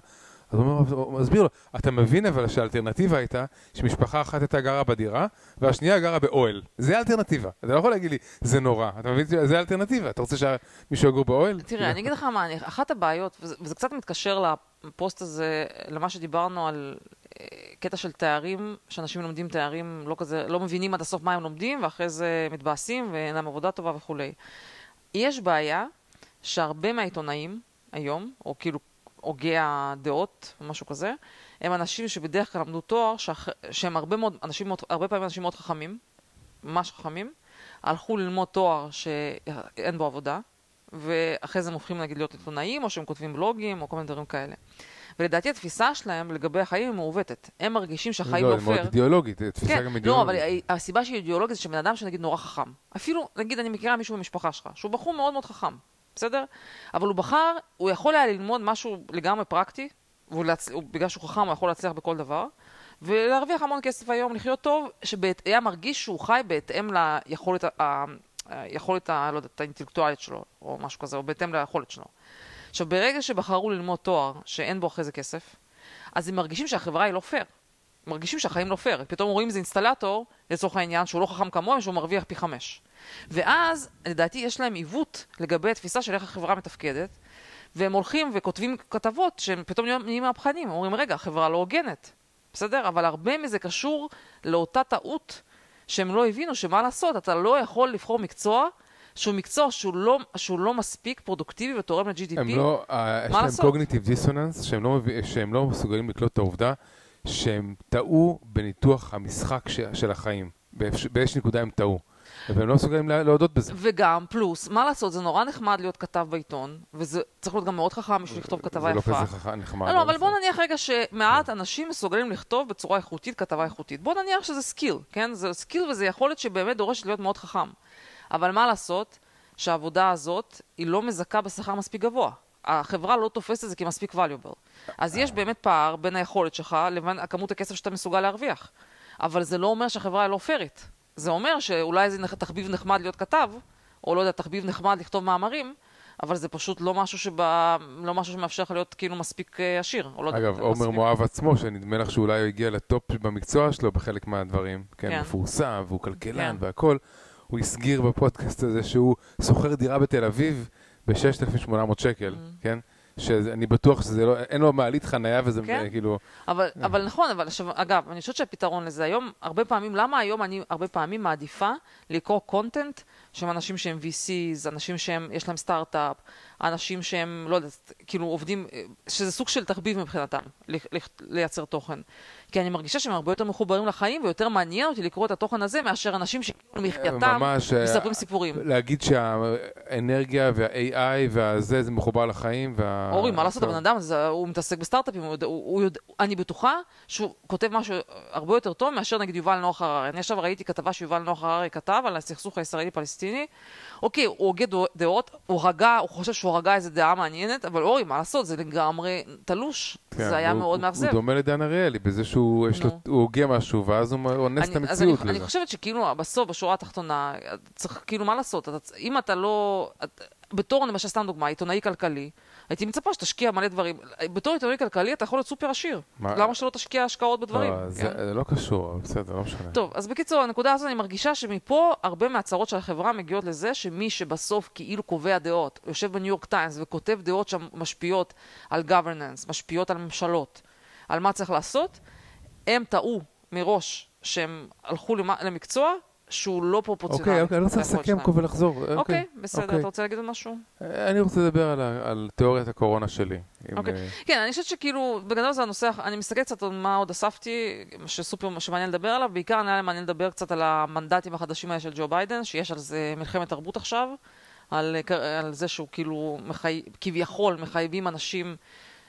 אז הוא מסביר לו, אתה מבין אבל שהאלטרנטיבה הייתה שמשפחה אחת הייתה גרה בדירה, והשנייה גרה באוהל. זה האלטרנטיבה. אתה לא יכול להגיד לי, זה נורא. אתה מבין? זה האלטרנטיבה. אתה רוצה שמישהו יגור באוהל? תראה, אני אגיד לך מה, אחת הבעיות, וזה, וזה קצת מתקשר לפוסט הזה, למה שדיברנו על אה, קטע של תארים, שאנשים לומדים תארים לא כזה, לא מבינים עד הסוף מה הם לומדים, ואחרי זה מתבאסים ואין להם עבודה טובה וכולי. יש בעיה שהרבה מהעיתונאים היום, או כאילו הוגי הדעות, או משהו כזה, הם אנשים שבדרך כלל למדו תואר, שאח... שהם הרבה מאוד, אנשים מאוד, הרבה פעמים אנשים מאוד חכמים, ממש חכמים, הלכו ללמוד תואר שאין בו עבודה, ואחרי זה הם הופכים נגיד להיות עיתונאים, או שהם כותבים בלוגים, או כל מיני דברים כאלה. ולדעתי התפיסה שלהם לגבי החיים היא מעוותת. הם מרגישים שהחיים לא לא, היא מאוד פייר. אידיאולוגית, תפיסה כן, גם לא, אידיאולוגית. אבל הסיבה שהיא אידיאולוגית זה שבן אדם שנגיד נורא חכם. אפילו, נגיד, אני מכירה מישהו במשפחה שלך, שהוא בחור מאוד מאוד חכם, בסדר? אבל הוא בחר, הוא יכול היה ללמוד משהו לגמרי פרקטי, והוא להצ... הוא, בגלל שהוא חכם הוא יכול להצליח בכל דבר, ולהרוויח המון כסף היום, לחיות טוב, שהיה מרגיש שהוא חי בהתאם ליכולת, ה... היכולת, ה... לא יודעת, האינטלקטואלית שלו, או משהו כזה, או בהתאם ליכולת שלו. עכשיו, ברגע שבחרו ללמוד תואר שאין בו אחרי זה כסף, אז הם מרגישים שהחברה היא לא פייר. מרגישים שהחיים לא פייר. פתאום רואים איזה אינסטלטור, לצורך העניין, שהוא לא חכם כמוהם, שהוא מרוויח פי חמש. ואז, לדעתי, יש להם עיוות לגבי התפיסה של איך החברה מתפקדת, והם הולכים וכותבים כתבות שהם פתאום נהיים מהפכנים. אומרים, רגע, החברה לא הוגנת, בסדר? אבל הרבה מזה קשור לאותה טעות שהם לא הבינו, שמה לעשות, אתה לא יכול לבחור מקצוע שהוא מקצוע שהוא לא, שהוא לא מספיק פרודוקטיבי ותורם ל-GDP. הם לא, אה, יש להם? קוגניטיב דיסוננס, שהם לא, שהם לא מסוגלים לקלוט את העובדה שהם טעו בניתוח המשחק ש, של החיים. באיזושהי נקודה הם טעו. והם לא מסוגלים לה- להודות בזה. וגם, פלוס, מה לעשות, זה נורא נחמד להיות כתב בעיתון, וזה צריך להיות גם מאוד חכם בשביל לכתוב כתבה זה לא יפה. כזה חכם, נחמד. לא, לא, אבל. בוא נניח רגע שמעט אנשים מסוגלים לכתוב בצורה איכותית כתבה איכותית. בוא נניח שזה skill, כן? זה skill וזה יכולת שבאמת דורשת להיות מאוד חכם. אבל מה לעשות שהעבודה הזאת היא לא מזכה בשכר מספיק גבוה. החברה לא תופסת את זה כמספיק valuable. אז יש באמת פער בין היכולת שלך לבין הכמות הכסף שאתה מסוגל להרוויח. אבל זה לא אומר שהחברה היא לא פיירית. זה אומר שאולי זה תחביב נחמד להיות כתב, או לא יודע, תחביב נחמד לכתוב מאמרים, אבל זה פשוט לא משהו שבא, לא משהו שמאפשר לך להיות כאילו מספיק אה, עשיר, או לא. אגב, עומר מספיק- מואב עצמו, שנדמה לך שאולי הוא הגיע לטופ במקצוע שלו בחלק מהדברים, כן, כן. מפורסם, והוא כלכלן כן. והכל, הוא הסגיר בפודקאסט הזה שהוא שוכר דירה בתל אביב ב-6,800 שקל, Mm. כן? שאני בטוח שזה לא, אין לו מעלית חנייה וזה כן. כאילו, אבל, אבל נכון, אבל עכשיו, אגב, אני חושבת שהפתרון לזה היום, הרבה פעמים, למה היום אני הרבה פעמים מעדיפה לקרוא קונטנט שהם אנשים שהם VCs, אנשים שהם, יש להם סטארט-אפ, אנשים שהם, לא יודעת, כאילו עובדים, אה, שזה סוג של תחביב מבחינתם, לייצר תוכן. כי אני מרגישה שהם הרבה יותר מחוברים לחיים, ויותר מעניין אותי לקרוא את התוכן הזה, מאשר אנשים שמחייתם ממש, אה, מספרים סיפורים. להגיד שהאנרגיה וה-AI והזה, זה מחובר לחיים, וה... אורי, מה לעשות. הבן אדם הוא מתעסק בסטארט-אפים, אני בטוחה שהוא כותב משהו הרבה יותר טוב מאשר נגיד יובל נוח הררי. אני עכשיו ראיתי כתבה שיובל נוח הררי כתב על הסכסוך הישראלי-פלסטיני. אוקיי, הוא הוגה דעות, הוא הגה, הוא חושב שהוא הגה איזה דעה מעניינת, אבל אורי, מה לעשות, זה לגמרי תלוש. כן, זה היה הוא- מאוד מאכזב. הוא דומה לדן אריאלי, בזה שהוא הוגה משהו, ואז הוא אונס את אני- אני, המציאות אני לזה. חושבת שכאילו בסוף, בשורה התחתונה, צריך, כאילו, מה לעשות? אתה, אם אתה לא... את, בתור, למשל, סתם דוגמה, עיתונאי כלכלי, הייתי מצפה שתשקיע מלא דברים. בתור עיתונאי כלכלי אתה יכול להיות סופר עשיר. מה- למה שלא תשקיע השקעות בדברים? לא, זה כן? זה לא קשור, בסדר, לא משנה. טוב, אז בקיצור, הנקודה הזאת, אני מרגישה שמפה הרבה מהצהרות של החברה מגיעות לזה שמי שבסוף כאילו קובע דעות, יושב בניו יורק טיימס וכותב דעות שמשפיעות על governance, משפיעות על ממשלות, על מה צריך לעשות, הם טעו מראש שהם הלכו למ- למקצוע שהוא לא פרופורציונלי. אוקיי, אוקיי, אני רוצה לסכם. פה ולחזור. אוקיי, בסדר, אוקיי. אתה רוצה להגיד עוד משהו? אה, אני רוצה לדבר על תיאוריית הקורונה שלי. אוקיי. אה, כן, אני חושבת שכאילו, בגדול זה הנושא, אני מסתכלת קצת על מה עוד אספתי, שסופר שמעניין לדבר עליו, בעיקר היה לי מעניין לדבר קצת על המנדטים החדשים האלה של ג'ו ביידן, שיש על זה מלחמת תרבות עכשיו, על, על זה שהוא כאילו, מחי, כביכול מחייבים אנשים,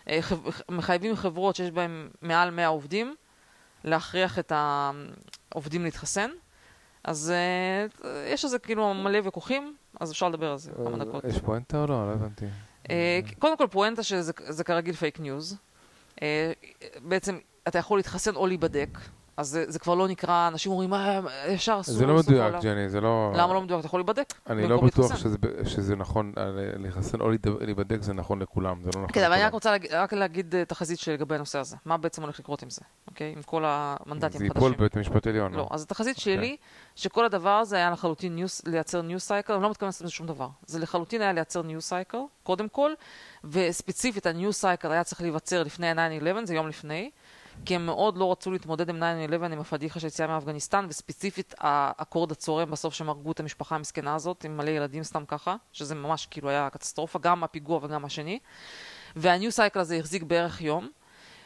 אה, מחייבים חברות שיש בהן מעל 100 עובדים, להכריח את העובדים להתחסן. אז אה, יש לזה כאילו מלא ויכוחים, אז אפשר לדבר על זה כמה דקות. יש פואנטה או לא? לא הבנתי. אה, קודם כל פואנטה שזה זה כרגיל פייק ניוז. אה, בעצם אתה יכול להתחסן או להיבדק, אז זה, זה כבר לא נקרא, אנשים אומרים, מה, ישר אסור. זה לא מדויק, לעולם." ג'ני, זה לא... למה לא מדויק? אתה יכול להיבדק. אני לא בטוח. שזה שזה נכון, אה, להתחסן או להיבדק זה נכון לכולם, זה לא נכון כן, אבל אני. רק רוצה להגיד, רק להגיד אה, תחזית שלי לגבי הנושא הזה. מה בעצם הולך לקרות עם זה, אוקיי? עם כל המנדטים זה החדשים. ייפול בבית המשפט עליון. לא, אז התחזית אוקיי. שלי, שכל הדבר הזה היה לחלוטין news, לייצר news cycle, אני לא מתכוונת לעשות שום דבר. זה לחלוטין היה לייצר news cycle, קודם כל, וספציפית ה news cycle היה צריך להיווצר לפני 9-11, זה יום לפני, כי הם מאוד לא רצו להתמודד עם 9-11, עם הפדיחה של יציאה מאפגניסטן, וספציפית האקורד הצורם בסוף שהם הרגו את המשפחה המסכנה הזאת, עם מלא ילדים סתם ככה, שזה ממש כאילו היה קטסטרופה, גם הפיגוע וגם השני. והניו סייקל הזה החזיק בערך יום.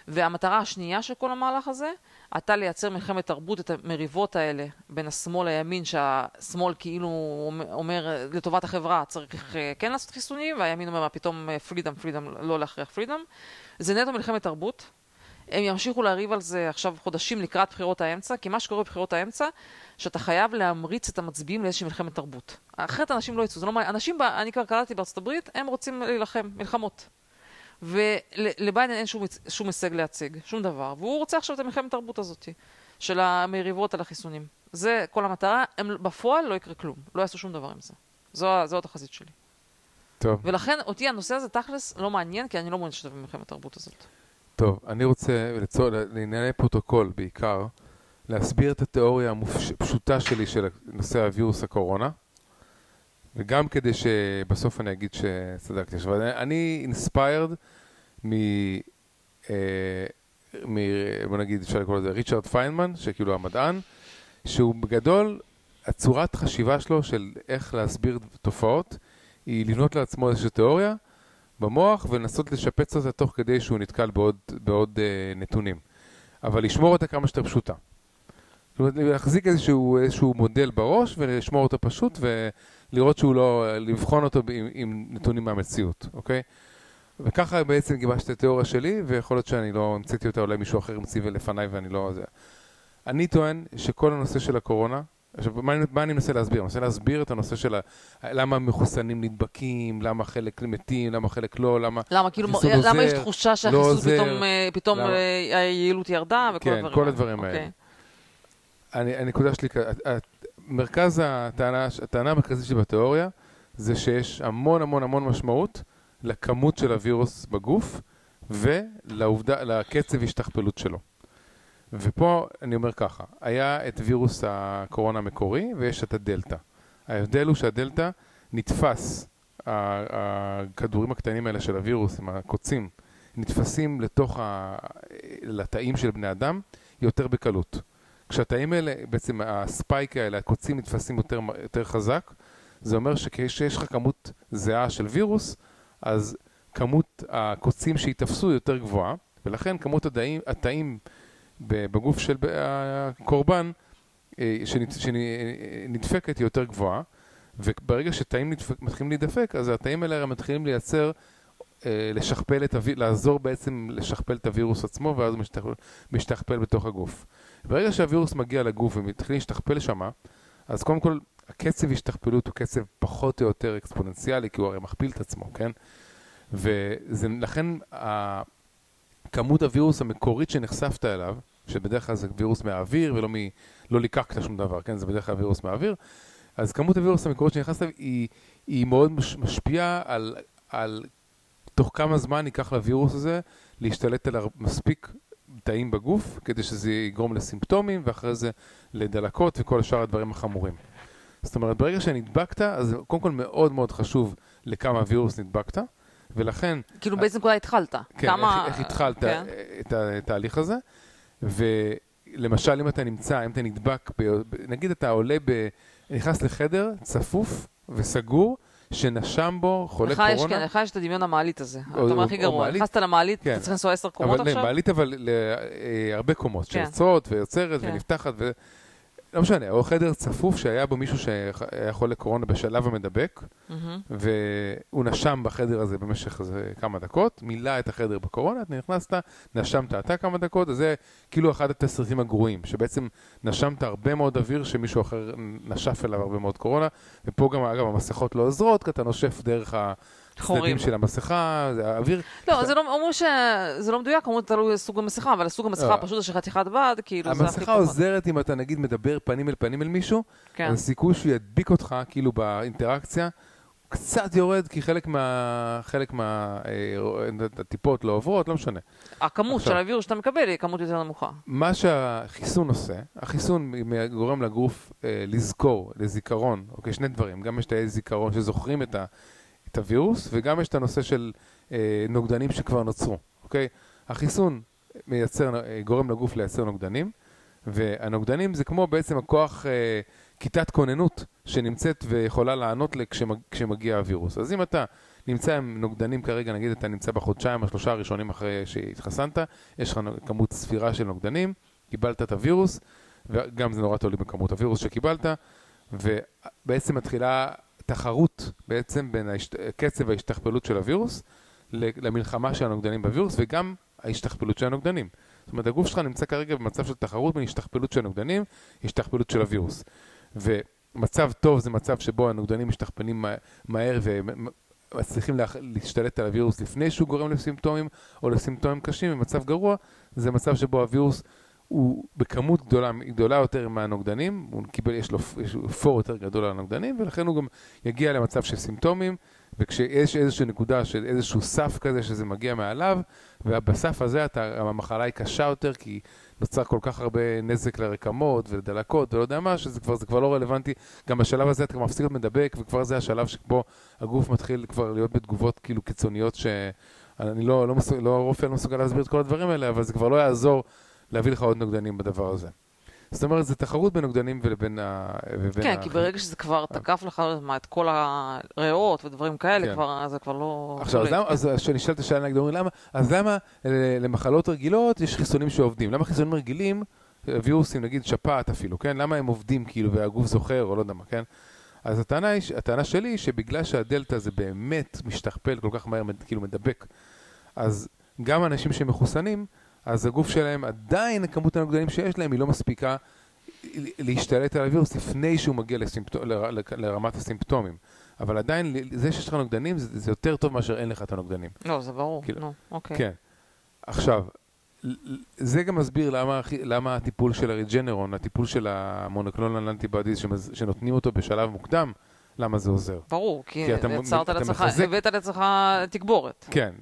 והמטרה השנייה של כל המהלך הזה, הייתה לייצר מלחמת תרבות, את המריבות האלה בין השמאל לימין, שהשמאל כאילו אומר לטובת החברה צריך אה, כן לעשות חיסונים, והימין אומר מה פתאום פרידום, פרידום, לא להכריח פרידום. זה נטו מלחמת תרבות. הם ימשיכו לריב על זה עכשיו חודשים לקראת בחירות האמצע, כי מה שקורה בבחירות האמצע, שאתה חייב להמריץ את המצביעים לאיזושהי מלחמת תרבות. אחרת אנשים לא יצאו, זה לא מעניין. אנשים, ב- אני כבר קראתי בארצות הברית, הם רוצים להילחם, מלחמות. ולביידן אין שום, שום הישג להציג, שום דבר, והוא רוצה עכשיו את המלחמת תרבות הזאת, של המריבות על החיסונים. זה כל המטרה, הם בפועל לא יקרה כלום, לא יעשו שום דבר עם זה. זו, זו התחזית שלי. טוב, ולכן אותי הנושא הזה תכלס לא מעניין, כי אני לא מעוניין להשתתף במלחמת התרבות הזאת. טוב, אני רוצה, לצור- לענייני פרוטוקול בעיקר, להסביר את התיאוריה הפשוטה שלי של נושא הווירוס הקורונה, וגם כדי שבסוף אני אגיד שצדקתי. עכשיו, אני inspired מ... אה, מ... בוא נגיד, אפשר לקרוא לזה ריצ'רד פיינמן, שכאילו המדען, שהוא בגדול, הצורת חשיבה שלו של איך להסביר תופעות, היא לבנות לעצמו איזושהי תיאוריה, במוח ולנסות לשפץ אותה תוך כדי שהוא נתקל בעוד, בעוד אה, נתונים. אבל לשמור אותה כמה שיותר פשוטה. זאת אומרת, להחזיק איזשהו, איזשהו מודל בראש ולשמור אותו פשוט ולראות שהוא לא, לבחון אותו עם, עם נתונים מהמציאות, אוקיי? וככה בעצם גיבשתי את התיאוריה שלי, ויכול להיות שאני לא המצאתי אותה, אולי מישהו אחר המציא לפניי ואני לא... זה. אני טוען שכל הנושא של הקורונה, עכשיו, מה, אני- מה אני מנסה להסביר? אני מנסה להסביר את הנושא של ה, למה מחוסנים נדבקים, למה חלק מתים, למה חלק לא, למה... למה, כאילו, החיסון למה עוזר, יש תחושה לא שהחיסון עוזר, פתאום, אה, פתאום למה? אה, היעילות ירדה וכל כן, הדברים כל? הדברים האלה. אוקיי. אני, הנקודה שלי, מרכז הטענה, הטענה המרכזית שלי בתיאוריה זה שיש המון המון המון משמעות לכמות של הווירוס בגוף ולעובדה, לקצב השתכפלות שלו. ופה אני אומר ככה, היה את וירוס הקורונה המקורי ויש את הדלתא. ההבדל הוא שהדלתא נתפס, הכדורים הקטנים האלה של הווירוס, עם הקוצים, נתפסים לתוך ה... לתאים של בני אדם יותר בקלות. כשהתאים האלה, בעצם הספייק האלה, הקוצים נתפסים יותר, יותר חזק, זה אומר שכשיש לך כמות זהה של וירוס, אז כמות הקוצים שייתפסו יותר גבוהה, ולכן כמות התאים, התאים בגוף של הקורבן אה, שנדפקת היא יותר גבוהה, וברגע שתאים נדפק, מתחילים להידפק, אז התאים האלה מתחילים לייצר, אה, לשכפל את הווירוס, לעזור בעצם לשכפל את הווירוס עצמו, ואז הוא משתכפל, משתכפל בתוך הגוף. ברגע שהווירוס מגיע לגוף ומתחיל להשתכפל שמה, אז קודם כל הקצב השתכפלות הוא קצב פחות או יותר אקספוננציאלי, כי הוא הרי מכפיל את עצמו, כן? ולכן כמות הווירוס המקורית שנחשפת אליו, שבדרך כלל זה וירוס מהאוויר ולא מ... לא ליקקת שום דבר, כן? זה בדרך כלל וירוס מהאוויר, אז כמות הווירוס המקורית שנכנסת אליו היא, היא מאוד מש, משפיעה על, על תוך כמה זמן ייקח לווירוס הזה להשתלט על מספיק תאים בגוף, כדי שזה יגרום לסימפטומים, ואחרי זה לדלקות וכל שאר הדברים החמורים. זאת אומרת, ברגע שנדבקת, אז קודם כל מאוד מאוד חשוב לכמה וירוס נדבקת, ולכן כאילו באיזה נקודה התחלת? כן, כמה... איך, איך התחלת כן. את התהליך הזה. ולמשל, אם אתה נמצא, אם אתה נדבק, ב, נגיד אתה עולה, ב, נכנס לחדר צפוף וסגור, שנשם בו חולה לך יש, קורונה. כן, לך יש את הדמיון המעלית הזה. אתה אומר הכי גרוע. נכנסת למעלית, כן. אתה צריך לנסוע עשר קומות אבל עכשיו? מעלית אבל להרבה קומות, כן. שיוצאות ויוצרת כן. ונפתחת, ו... לא משנה, או חדר צפוף שהיה בו מישהו שהיה חולה קורונה בשלב המדבק, מהמם. והוא נשם בחדר הזה במשך איזה כמה דקות, מילא את החדר בקורונה, אתה נכנסת, נשמת אתה כמה דקות, אז זה כאילו אחד התסריטים הגרועים, שבעצם נשמת הרבה מאוד אוויר שמישהו אחר נשף אליו הרבה מאוד קורונה, ופה גם, אגב, המסכות לא עוזרות, כי אתה נושף דרך חורים. של המסכה, זה האוויר, לא, זה לא, אמרו שזה לא מדויק, אמרו תלוי בסוג המסכה, אבל סוג המסכה לא. פשוט יש חתיכת בד, כאילו זה הכי המסכה. עוזרת אם אתה נגיד מדבר פנים אל פנים אל מישהו, כן. הסיכוי שהוא ידביק אותך, כאילו באינטראקציה, קצת יורד, כי חלק מה... חלק מה... אה, הטיפות לא עוברות, לא משנה. הכמות עכשיו. של הווירוס שאתה מקבל היא כמות יותר נמוכה. מה שהחיסון עושה, החיסון גורם לגוף אה, לזכור, לזיכרון, אוקיי, שני דברים, גם יש תאי זיכרון שזוכרים את, ה, את הווירוס, וגם יש את הנושא של אה, נוגדנים שכבר נוצרו, אוקיי? החיסון מייצר, אה, גורם לגוף לייצר נוגדנים, והנוגדנים זה כמו בעצם הכוח, אה, כיתת כוננות שנמצאת ויכולה לענות לה כשמג, כשמגיע הווירוס. אז אם אתה נמצא עם נוגדנים כרגע, נגיד אתה נמצא בחודשיים, השלושה הראשונים אחרי שהתחסנת, יש לך כמות ספירה של נוגדנים, קיבלת את הווירוס, וגם זה נורא תלוי בכמות הווירוס שקיבלת, ובעצם מתחילה תחרות בעצם בין ההשת... קצב ההשתכפלות של הווירוס למלחמה של הנוגדנים בווירוס, וגם ההשתכפלות של הנוגדנים. זאת אומרת, הגוף שלך נמצא כרגע במצב של תחרות בין השתכפלות של הנוגדנים, השתכפלות של הווירוס. ומצב טוב זה מצב שבו הנוגדנים משתכפלים מה- מהר ומצליחים להח- להשתלט על הווירוס לפני שהוא גורם לסימפטומים או לסימפטומים קשים, ומצב גרוע זה מצב שבו הווירוס הוא בכמות גדולה, גדולה יותר מהנוגדנים, הוא קיבל, יש לו יש פור יותר גדול על הנוגדנים, ולכן הוא גם יגיע למצב של סימפטומים, וכשיש איזושהי נקודה של איזשהו סף כזה שזה מגיע מעליו, ובסף הזה אתה, המחלה היא קשה יותר, כי נוצר כל כך הרבה נזק לרקמות ולדלקות ולא יודע מה, שזה כבר, כבר לא רלוונטי. גם בשלב הזה אתה כבר מפסיק להיות מדבק, וכבר זה השלב שבו הגוף מתחיל כבר להיות בתגובות כאילו קיצוניות, שאני לא, לא, מסוג, לא רופא לא מסוגל להסביר את כל הדברים האלה, אבל זה כבר לא יעזור להביא לך עוד נוגדנים בדבר הזה. זאת אומרת, זה תחרות בין נוגדנים ולבין ה... ובין כן, ה- כי ברגע שזה כבר תקף לך מה, את כל הריאות ודברים כאלה, כן. כבר, זה כבר לא... עכשיו, אז למה, אז כשנשאלת השאלה נגד אומרים למה, אז למה אה, למחלות רגילות יש חיסונים שעובדים? למה חיסונים רגילים, אה, וירוסים, נגיד שפעת אפילו, כן? למה הם עובדים כאילו והגוף זוכר או לא יודע מה, כן? אז הטענה, היא, הטענה שלי היא שבגלל שהדלתא זה באמת משתכפל כל כך מהר, כאילו מדבק, אז גם אנשים שמחוסנים, אז הגוף שלהם עדיין, כמות הנוגדנים שיש להם היא לא מספיקה להשתלט על הווירוס לפני שהוא מגיע לסימפטו, ל, ל, לרמת הסימפטומים. אבל עדיין, זה שיש לך נוגדנים זה, זה יותר טוב מאשר אין לך את הנוגדנים. לא, זה ברור, כאילו, נו, אוקיי. כן. עכשיו, ל- ל- זה גם מסביר למה, למה הטיפול של הריג'נרון, הטיפול של המונוקלונל אנטיבודיז שמז- שנותנים אותו בשלב מוקדם, למה זה עוזר. ברור, כי כי אתה יצרת לעצמך, הבאת לעצמך תגבורת. כן,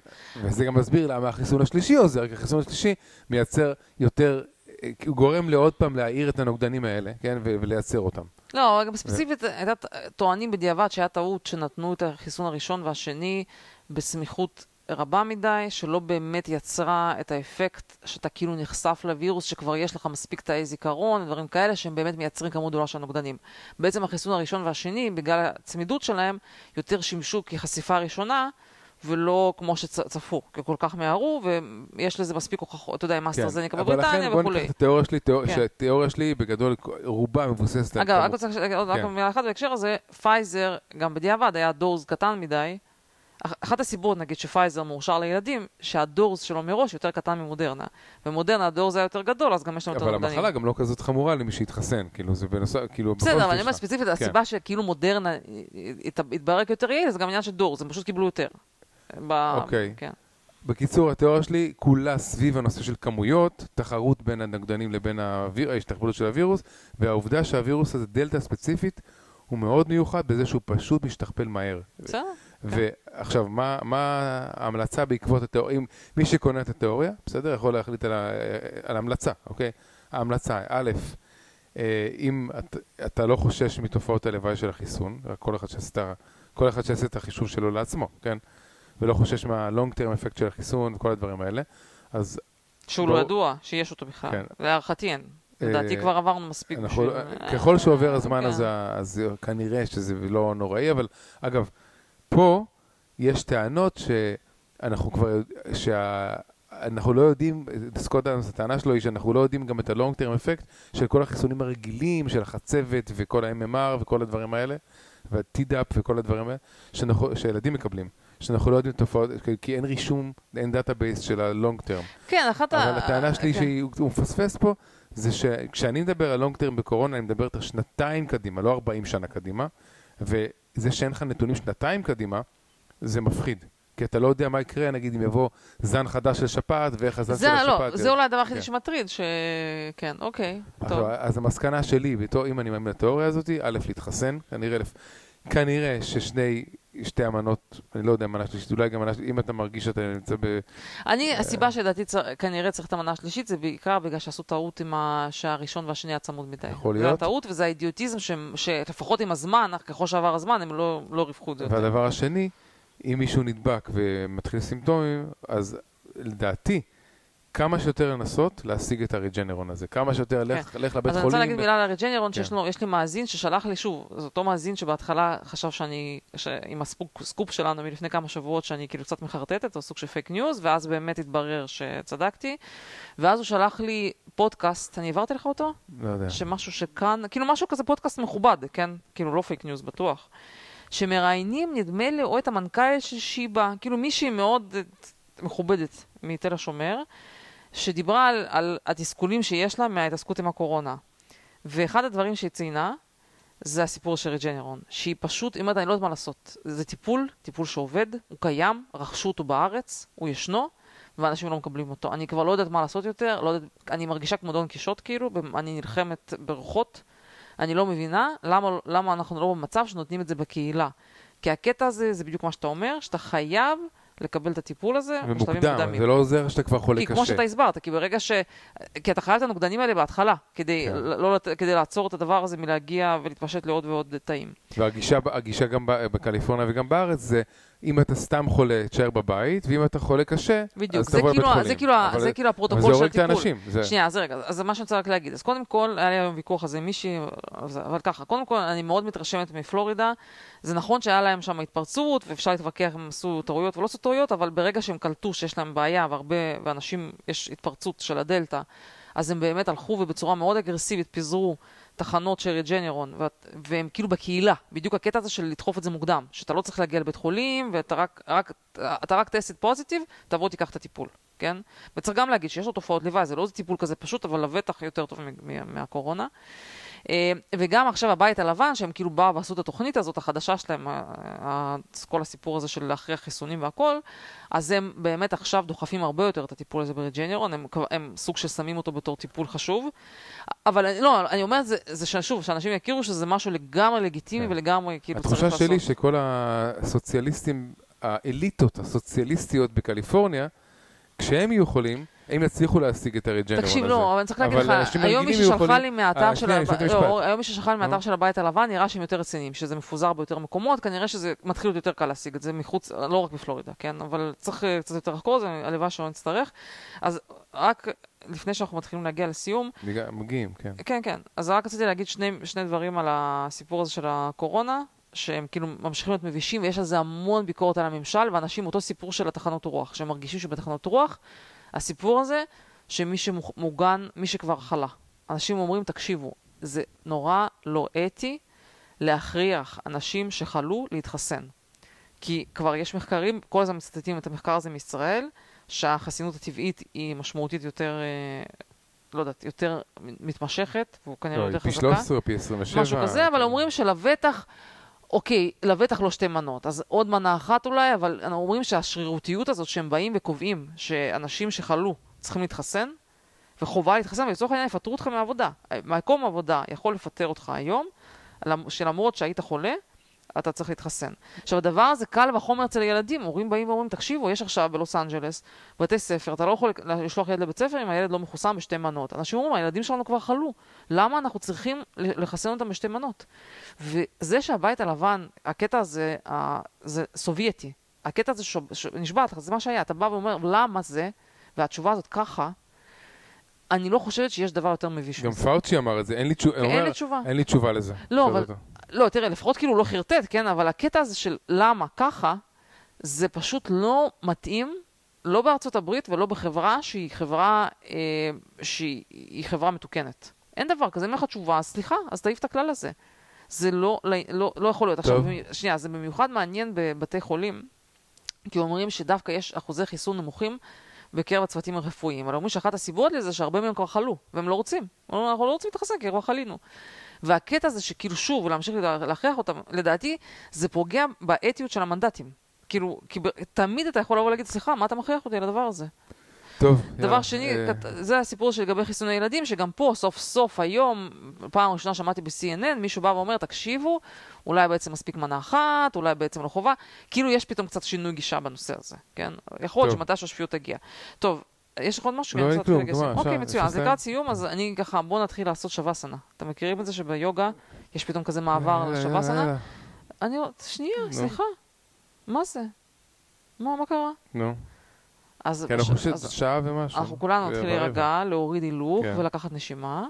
וזה גם מסביר למה החיסון השלישי עוזר, כי החיסון השלישי מייצר יותר, אה, הוא גורם לעוד פעם להעיר את הנוגדנים האלה, כן, ו- ולייצר אותם. לא, גם ספציפית, הייתה ט- טוענים בדיעבד שהיה טעות שנתנו את החיסון הראשון והשני בסמיכות רבה מדי, שלא באמת יצרה את האפקט שאתה כאילו נחשף לווירוס, שכבר יש לך מספיק תאי זיכרון ודברים כאלה, שהם באמת מייצרים כמות גדולה של נוגדנים. בעצם החיסון הראשון והשני, בגלל הצמידות שלהם, יותר שימשו כחשיפה ראשונה. ולא כמו שצפו, כי כל כך מיהרו, ויש לזה מספיק הוכחות, אתה יודע, עם אסטרזניקה כן. אבל בבריטניה לכן בוא וכולי. ניקח את התיאוריה שלי, תיאור- כן. שהתיאוריה שלי בגדול רובה מבוססת על... אגב, רק רוצה עוד כן. מילה אחת בהקשר הזה, פייזר, גם בדיעבד, היה dose קטן מדי. אח- אחת הסיבות, נגיד, שפייזר מאושר לילדים, שה dose שלו מראש יותר קטן ממודרנה. במודרנה ה dose היה יותר גדול, אז גם יש לנו יותר אבל נוגדנים. המחלה גם לא כזאת חמורה למי שהתחסן, כאילו זה בנוסף, כאילו... בסדר, אבל אני אומר. ספציפית, כן. הסיבה שכאילו מודרנה הת- התברר כיותר יעיל, זה גם עניין של dose, הם פשוט קיבלו יותר. אוקיי. כן. בקיצור, התיאוריה שלי כולה סביב הנושא של כמויות, תחרות בין הנוגדנים לבין ההשתכפלות של הווירוס, והעובדה שהווירוס הזה, דלתא ספציפית, הוא מאוד מיוחד בזה שהוא פשוט משתכפל מהר. בסדר? ועכשיו, מה, מה ההמלצה בעקבות התיאוריה? אם מי שקונה את התיאוריה, בסדר, יכול להחליט על, ה, על המלצה, אוקיי? ההמלצה, א', אה, אם את, אתה לא חושש מתופעות הלוואי של החיסון, רק כל אחד שעשה, כל אחד שעשה את החישוב שלו לעצמו, כן? ולא חושש מה-long term effect של החיסון וכל הדברים האלה, אז... שהוא בוא- לא ידוע, שיש אותו בכלל. כן. להערכתי אין. לדעתי אה, כבר עברנו מספיק. אנחנו, בשביל- ככל שעובר הזמן כן. אז, ה- אז כנראה שזה לא נוראי, אבל אגב, פה יש טענות שאנחנו כבר, יודע- שה... אנחנו לא יודעים, סקוט אדמס, הטענה שלו היא שאנחנו לא יודעים גם את ה-long term effect של כל החיסונים הרגילים, של החצבת וכל ה-MMR וכל הדברים האלה, וה-TDAP וכל הדברים האלה, שאנחנו, שילדים מקבלים, שאנחנו לא יודעים תופעות, כי- אין רישום, אין database של ה-long term. כן, אחת ה... אבל הטענה שלי כן. שהוא הוא מפספס פה, זה שכשאני מדבר על long term בקורונה, אני מדבר יותר שנתיים קדימה, לא 40 שנה קדימה, וזה שאין לך נתונים שנתיים קדימה, זה מפחיד. כי אתה לא יודע מה יקרה, נגיד אם יבוא זן חדש של שפעת, ואיך הזן של זה השפעת... לא, זה אולי הדבר היחידי כן. שמטריד, ש... כן, אוקיי, טוב. אז המסקנה שלי, בתור, אם אני מאמין לתיאוריה הזאת, א', להתחסן, כנראה, כנראה ששני, שתי אמנות, אני לא יודע, מנה שלישית, אולי גם מנה שלישית, אם אתה מרגיש שאתה נמצא ב... אני, אה. הסיבה שלדעתי צר- כנראה צריך את המנה השלישית, זה בעיקר בגלל שעשו טעות עם ה- שהראשון והשני היה צמוד מדי. יכול זה להיות. הטעות וזה האידיוטיזם שלפחות עם הזמן, ככל שעבר הזמן, הם לא לא ריווחו את זה יותר. והדבר השני, אם מישהו נדבק ומתחיל סימפטומים, אז לדעתי, כמה שיותר לנסות להשיג את ה Regeneron הזה. כמה שיותר, לך, לך לבית כן. אז אני חולים. רוצה להגיד מילה על ה Regeneron, שיש כן. לו, יש לי מאזין ששלח לי, שוב, זה אותו מאזין שבהתחלה חשב שאני, ש- עם הסקופ סקופ שלנו מלפני כמה שבועות, שאני כאילו קצת מחרטטת, או סוג של פייק ניוז, ואז באמת התברר שצדקתי. ואז הוא שלח לי פודקאסט, אני העברתי לך אותו? לא יודע. שמשהו שכאן, כאילו משהו כזה פודקאסט מכובד, כן? כאילו לא פייק ניוז בטוח. שמראיינים, נדמה לי, או את המנכ"ל של שיבא, כאילו מישהי מאוד אה, מכובדת מתל השומר, שדיברה על, על התסכולים שיש לה מההתעסקות עם הקורונה. ואחד הדברים שהיא ציינה, זה הסיפור של רג'נרון, שהיא פשוט, אומרת, אני לא יודעת מה לעשות. זה טיפול, טיפול שעובד, הוא קיים, רכשו אותו בארץ, הוא ישנו, ואנשים לא מקבלים אותו. אני כבר לא יודעת מה לעשות יותר, לא יודעת, אני מרגישה כמו דון קישוט כאילו, אני נלחמת ברוחות. אני לא מבינה למה, למה אנחנו לא במצב שנותנים את זה בקהילה. כי הקטע הזה, זה בדיוק מה שאתה אומר, שאתה חייב לקבל את הטיפול הזה ומוקדם. זה לא עוזר שאתה כבר חולה כי קשה. כמו שאתה הסברת, כי ברגע ש... כי אתה חייב את הנוגדנים האלה בהתחלה, כדי, כן. לא, כדי לעצור את הדבר הזה מלהגיע ולהתפשט לעוד ועוד תאים. והגישה הגישה גם בקליפורניה וגם בארץ זה, אם אתה סתם חולה, תשאר בבית, ואם אתה חולה קשה, בדיוק, אז זה תבוא לבית כאילו, חולים. זה כאילו, אבל- זה כאילו אבל הפרוטוקול זה של הורג את הטיפול. האנשים. זה- שנייה, אז רגע, אז זה מה שאני רוצה רק להגיד. אז קודם כל, היה לי היום ויכוח הזה עם מישהי, אבל ככה, קודם כל, אני מאוד מתרשמת מפלורידה. זה נכון שהיה להם שם התפרצות, ואפשר להתווכח אם עשו טעויות ולא עשו טעויות, אבל ברגע שהם קלטו שיש להם בעיה, והרבה, ואנשים, יש התפרצות של הדלתא, אז הם באמת הלכו ובצורה מאוד אגרסיבית פיזרו תחנות של רג'נרון, והם כאילו בקהילה, בדיוק הקטע הזה של לדחוף את זה מוקדם, שאתה לא צריך להגיע לבית חולים, ואתה רק, רק, רק טסט פוזיטיב, תבוא תיקח את הטיפול, כן? וצריך גם להגיד שיש לו תופעות לוואי, זה לא איזה טיפול כזה פשוט, אבל לבטח יותר טוב מהקורונה. אה, וגם עכשיו הבית הלבן, שהם כאילו באו ועשו את התוכנית הזאת, החדשה שלהם, כל הסיפור הזה של להכריח חיסונים והכל, אז הם באמת עכשיו דוחפים הרבה יותר את הטיפול הזה ברג'נרון, הם, הם סוג של שמים אותו בתור טיפול חשוב. אבל לא, אני אומרת, זה, זה ששוב, שאנשים יכירו שזה משהו לגמרי לגיטימי כן. ולגמרי כאילו צריך התחושה לעשות. שלי שכל הסוציאליסטים, האליטות הסוציאליסטיות בקליפורניה, כשהם יהיו חולים, הם יצליחו להשיג את הריג'נרון הזה. תקשיב, לא, אבל אני צריך להגיד לך, אנשים היום רגילים מישהו יהיו שלחה יכולים- לי מהאתר אה, של לא. היום מישהו שלחה לי מהאתר. של הבית הלבן, נראה שהם יותר רציניים, שזה מפוזר ביותר מקומות, כנראה שזה מתחיל להיות יותר קל להשיג את זה מחוץ, לא רק בפלורידה, כן? אבל צריך אה, קצת יותר לחקור את זה, הלוואי שלא נצטרך. אז רק לפני שאנחנו מתחילים להגיע לסיום, מג- מגיעים, כן. כן, כן. אז רק רציתי להגיד שני, שני דברים על הסיפור הזה של הקורונה, שהם כאילו ממשיכים להיות מבישים, ויש על זה המון ביקורת על הממשל, ואנשים, אותו סיפור של התחנות רוח, שהם מרגישים שבתחנות רוח, הסיפור הזה, שמי שמוגן, מי שכבר חלה. אנשים אומרים, תקשיבו, זה נורא לא אתי להכריח אנשים שחלו להתחסן. כי כבר יש מחקרים, כל הזמן מצטטים את המחקר הזה מישראל, שהחסינות הטבעית היא משמעותית יותר, אה, לא יודעת, יותר מתמשכת, והוא כנראה לא, יותר פי חזקה. 13 או פי 27. משהו כזה, אבל אומרים שלבטח, אוקיי, לבטח לא שתי מנות, אז עוד מנה אחת אולי, אבל אנחנו אומרים שהשרירותיות הזאת שהם באים וקובעים שאנשים שחלו צריכים להתחסן, וחובה להתחסן, ולצורך העניין יפטרו אותך מהעבודה. מקום עבודה יכול לפטר אותך היום, למ- שלמרות שהיית חולה, אתה צריך להתחסן. עכשיו, הדבר הזה קל וחומר אצל ילדים. הורים באים ואומרים, תקשיבו, יש עכשיו בלוס אנג'לס בתי ספר, אתה לא יכול לשלוח ילד לבית ספר אם הילד לא מחוסן בשתי מנות. אנשים אומרים, הילדים שלנו כבר חלו, למה אנחנו צריכים לחסן אותם בשתי מנות? וזה שהבית הלבן, הקטע הזה, זה סובייטי. הקטע הזה. נשבעת לך, זה מה שהיה. אתה בא ואומר, למה זה? והתשובה הזאת ככה, אני לא חושבת שיש דבר יותר מביש גם. פאוצ'י אמר את זה, אין לי תשובה. אין לי תשובה. אין לי תשובה לזה. לא, אבל- אותו. לא, תראה, לפחות כאילו לא חרטט, כן? אבל הקטע הזה של למה ככה, זה פשוט לא מתאים, לא בארצות הברית ולא בחברה שהיא חברה, אה, שהיא היא חברה מתוקנת. אין דבר כזה, אם אין לך תשובה, אז סליחה, אז תעיף את הכלל הזה. זה לא, לא, לא, לא יכול להיות. עכשיו, טוב. במי- שנייה, זה במיוחד מעניין בבתי חולים, כי אומרים שדווקא יש אחוזי חיסון נמוכים בקרב הצוותים הרפואיים. אבל אומרים שאחת הסיבות לזה שהרבה מהם כבר חלו, והם לא רוצים. אנחנו לא רוצים להתחסן כי כבר חלינו. והקטע הזה שכאילו שוב, להמשיך לה- להכריח אותם, לדעתי, זה פוגע באתיות של המנדטים. כאילו, כי תמיד אתה יכול לבוא ולהגיד, סליחה, מה אתה מכריח אותי על הדבר הזה? טוב, דבר יאללה, שני, אה, זה הסיפור שלגבי חיסוני ילדים, שגם פה, סוף סוף היום, פעם ראשונה שמעתי ב-CNN, מישהו בא ואומר, תקשיבו, אולי בעצם מספיק מנה אחת, אולי בעצם לא חובה. כאילו יש פתאום קצת שינוי גישה בנושא הזה, כן? יכול להיות. שמתי שהשפיות תגיע. טוב, יש לך עוד משהו? לא, אני אין כלום, גמר, אוקיי, אפשר- מצוין. אז לקראת סיום, אז אני ככה, בואו נתחיל לעשות שווסנה. אתם מכירים את זה שביוגה יש פתאום כזה מעבר יאללה, לשווסנה? יאללה. אני... שנייה. סליחה. מה זה? מה, מה קרה? נו, אז... כי אנחנו אז- שעה ומשהו. אנחנו כולנו נתחיל. להירגע, להוריד הילוך כן. ולקחת נשימה,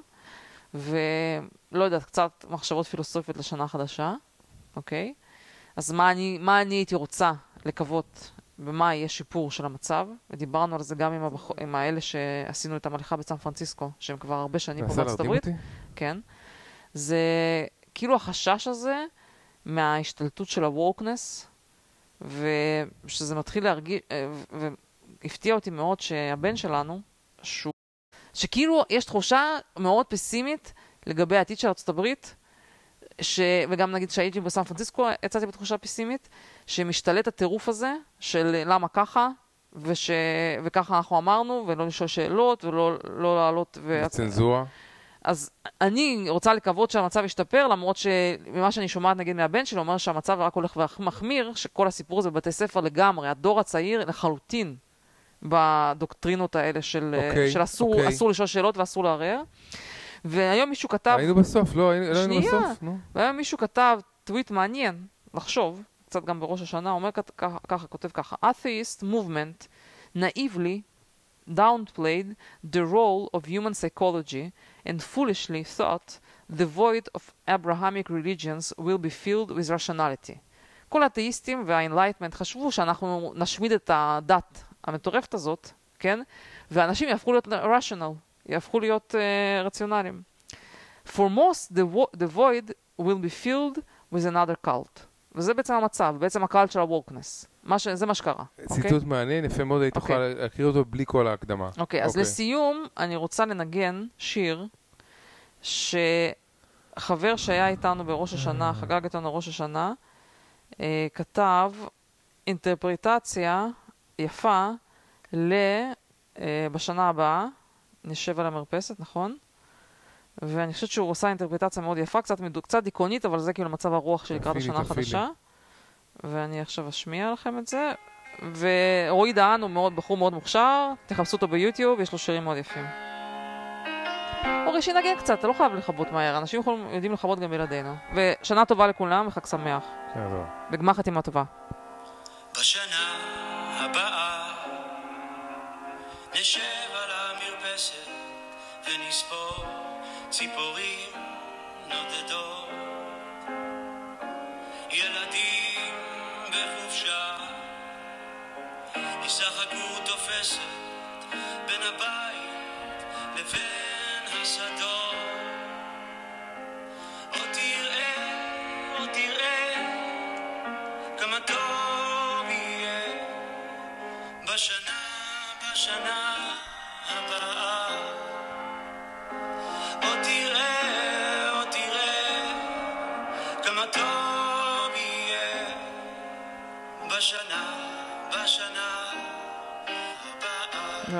ולא יודעת, קצת מחשבות פילוסופיות לשנה חדשה, אוקיי? אז מה אני, מה אני הייתי רוצה לקוות, במה יהיה שיפור של המצב, ודיברנו על זה גם עם, הבח... עם האלה שעשינו את המליכה בסן פרנסיסקו, שהם כבר הרבה שנים פה בארצות הברית? כן? זה כאילו החשש הזה מההשתלטות של ה-wokeness, ושזה מתחיל להרגיש, אה, והפתיע אותי מאוד שהבן שלנו, שהוא, שכאילו יש תחושה מאוד פסימית לגבי העתיד של ארצות הברית, ש... וגם נגיד שהייתי בסן פרנסיסקו, יצאתי בתחושה פסימית, שמשתלט הטירוף הזה של למה ככה, וש... וככה אנחנו אמרנו, ולא לשאול שאלות, ולא לא לעלות... ו... צנזורה? אז אני רוצה לקוות שהמצב ישתפר, למרות שממה שאני שומעת נגיד מהבן שלי, אומר שהמצב רק הולך ומחמיר, שכל הסיפור הזה בבתי ספר לגמרי, הדור הצעיר לחלוטין בדוקטרינות האלה של, אוקיי, של אסור, אוקיי. אסור לשאול שאלות ואסור לערער. והיום מישהו כתב, היינו בסוף, לא היינו לא היינו שנייה. בסוף? נו. והיום מישהו כתב טוויט מעניין, לחשוב, קצת גם בראש השנה, אומר ככה, ככה, כותב ככה, atheist movement naively downplayed the role of human psychology and foolishly thought the void of Abrahamic religions will be filled with rationality. כל האתאיסטים וה-enlightenment חשבו שאנחנו נשמיד את הדת המטורפת הזאת, כן? ואנשים יהפכו להיות rational, יהפכו להיות uh, רציונליים. For most, the, vo- the void will be filled with another cult. וזה בעצם המצב, בעצם הקהל של. מה ש... זה מה שקרה, אוקיי? ציטוט מעניין, יפה מאוד, היית אוקיי. יכולה להקריא אותו בלי כל ההקדמה. אוקיי, אז אוקיי. לסיום, אני רוצה לנגן שיר שחבר שהיה איתנו בראש השנה, חגג איתנו ראש השנה, אה, כתב אינטרפרטציה יפה ל... אה, בשנה הבאה, נשב על המרפסת, נכון? ואני חושבת שהוא עושה אינטרפרטציה מאוד יפה, קצת, מדו, קצת דיכאונית, אבל זה כאילו מצב הרוח שלי לקראת השנה. החדשה. ואני עכשיו אשמיע לכם את זה. ורועי דהן הוא מאוד, בחור מאוד מוכשר, תחפשו אותו ביוטיוב, יש לו שירים מאוד יפים. אורי, שינגן קצת, אתה לא חייב לכבות מהר, אנשים יכולים, יודעים לכבות גם בלעדינו. ושנה טובה לכולם וחג שמח. בסדר. וגמר חתימה טובה. בשנה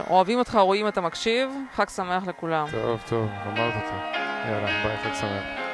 אוהבים אותך, רואים אתה מקשיב, חג שמח לכולם. טוב, טוב, אמרת אותי. יאללה, ביי, חג שמח.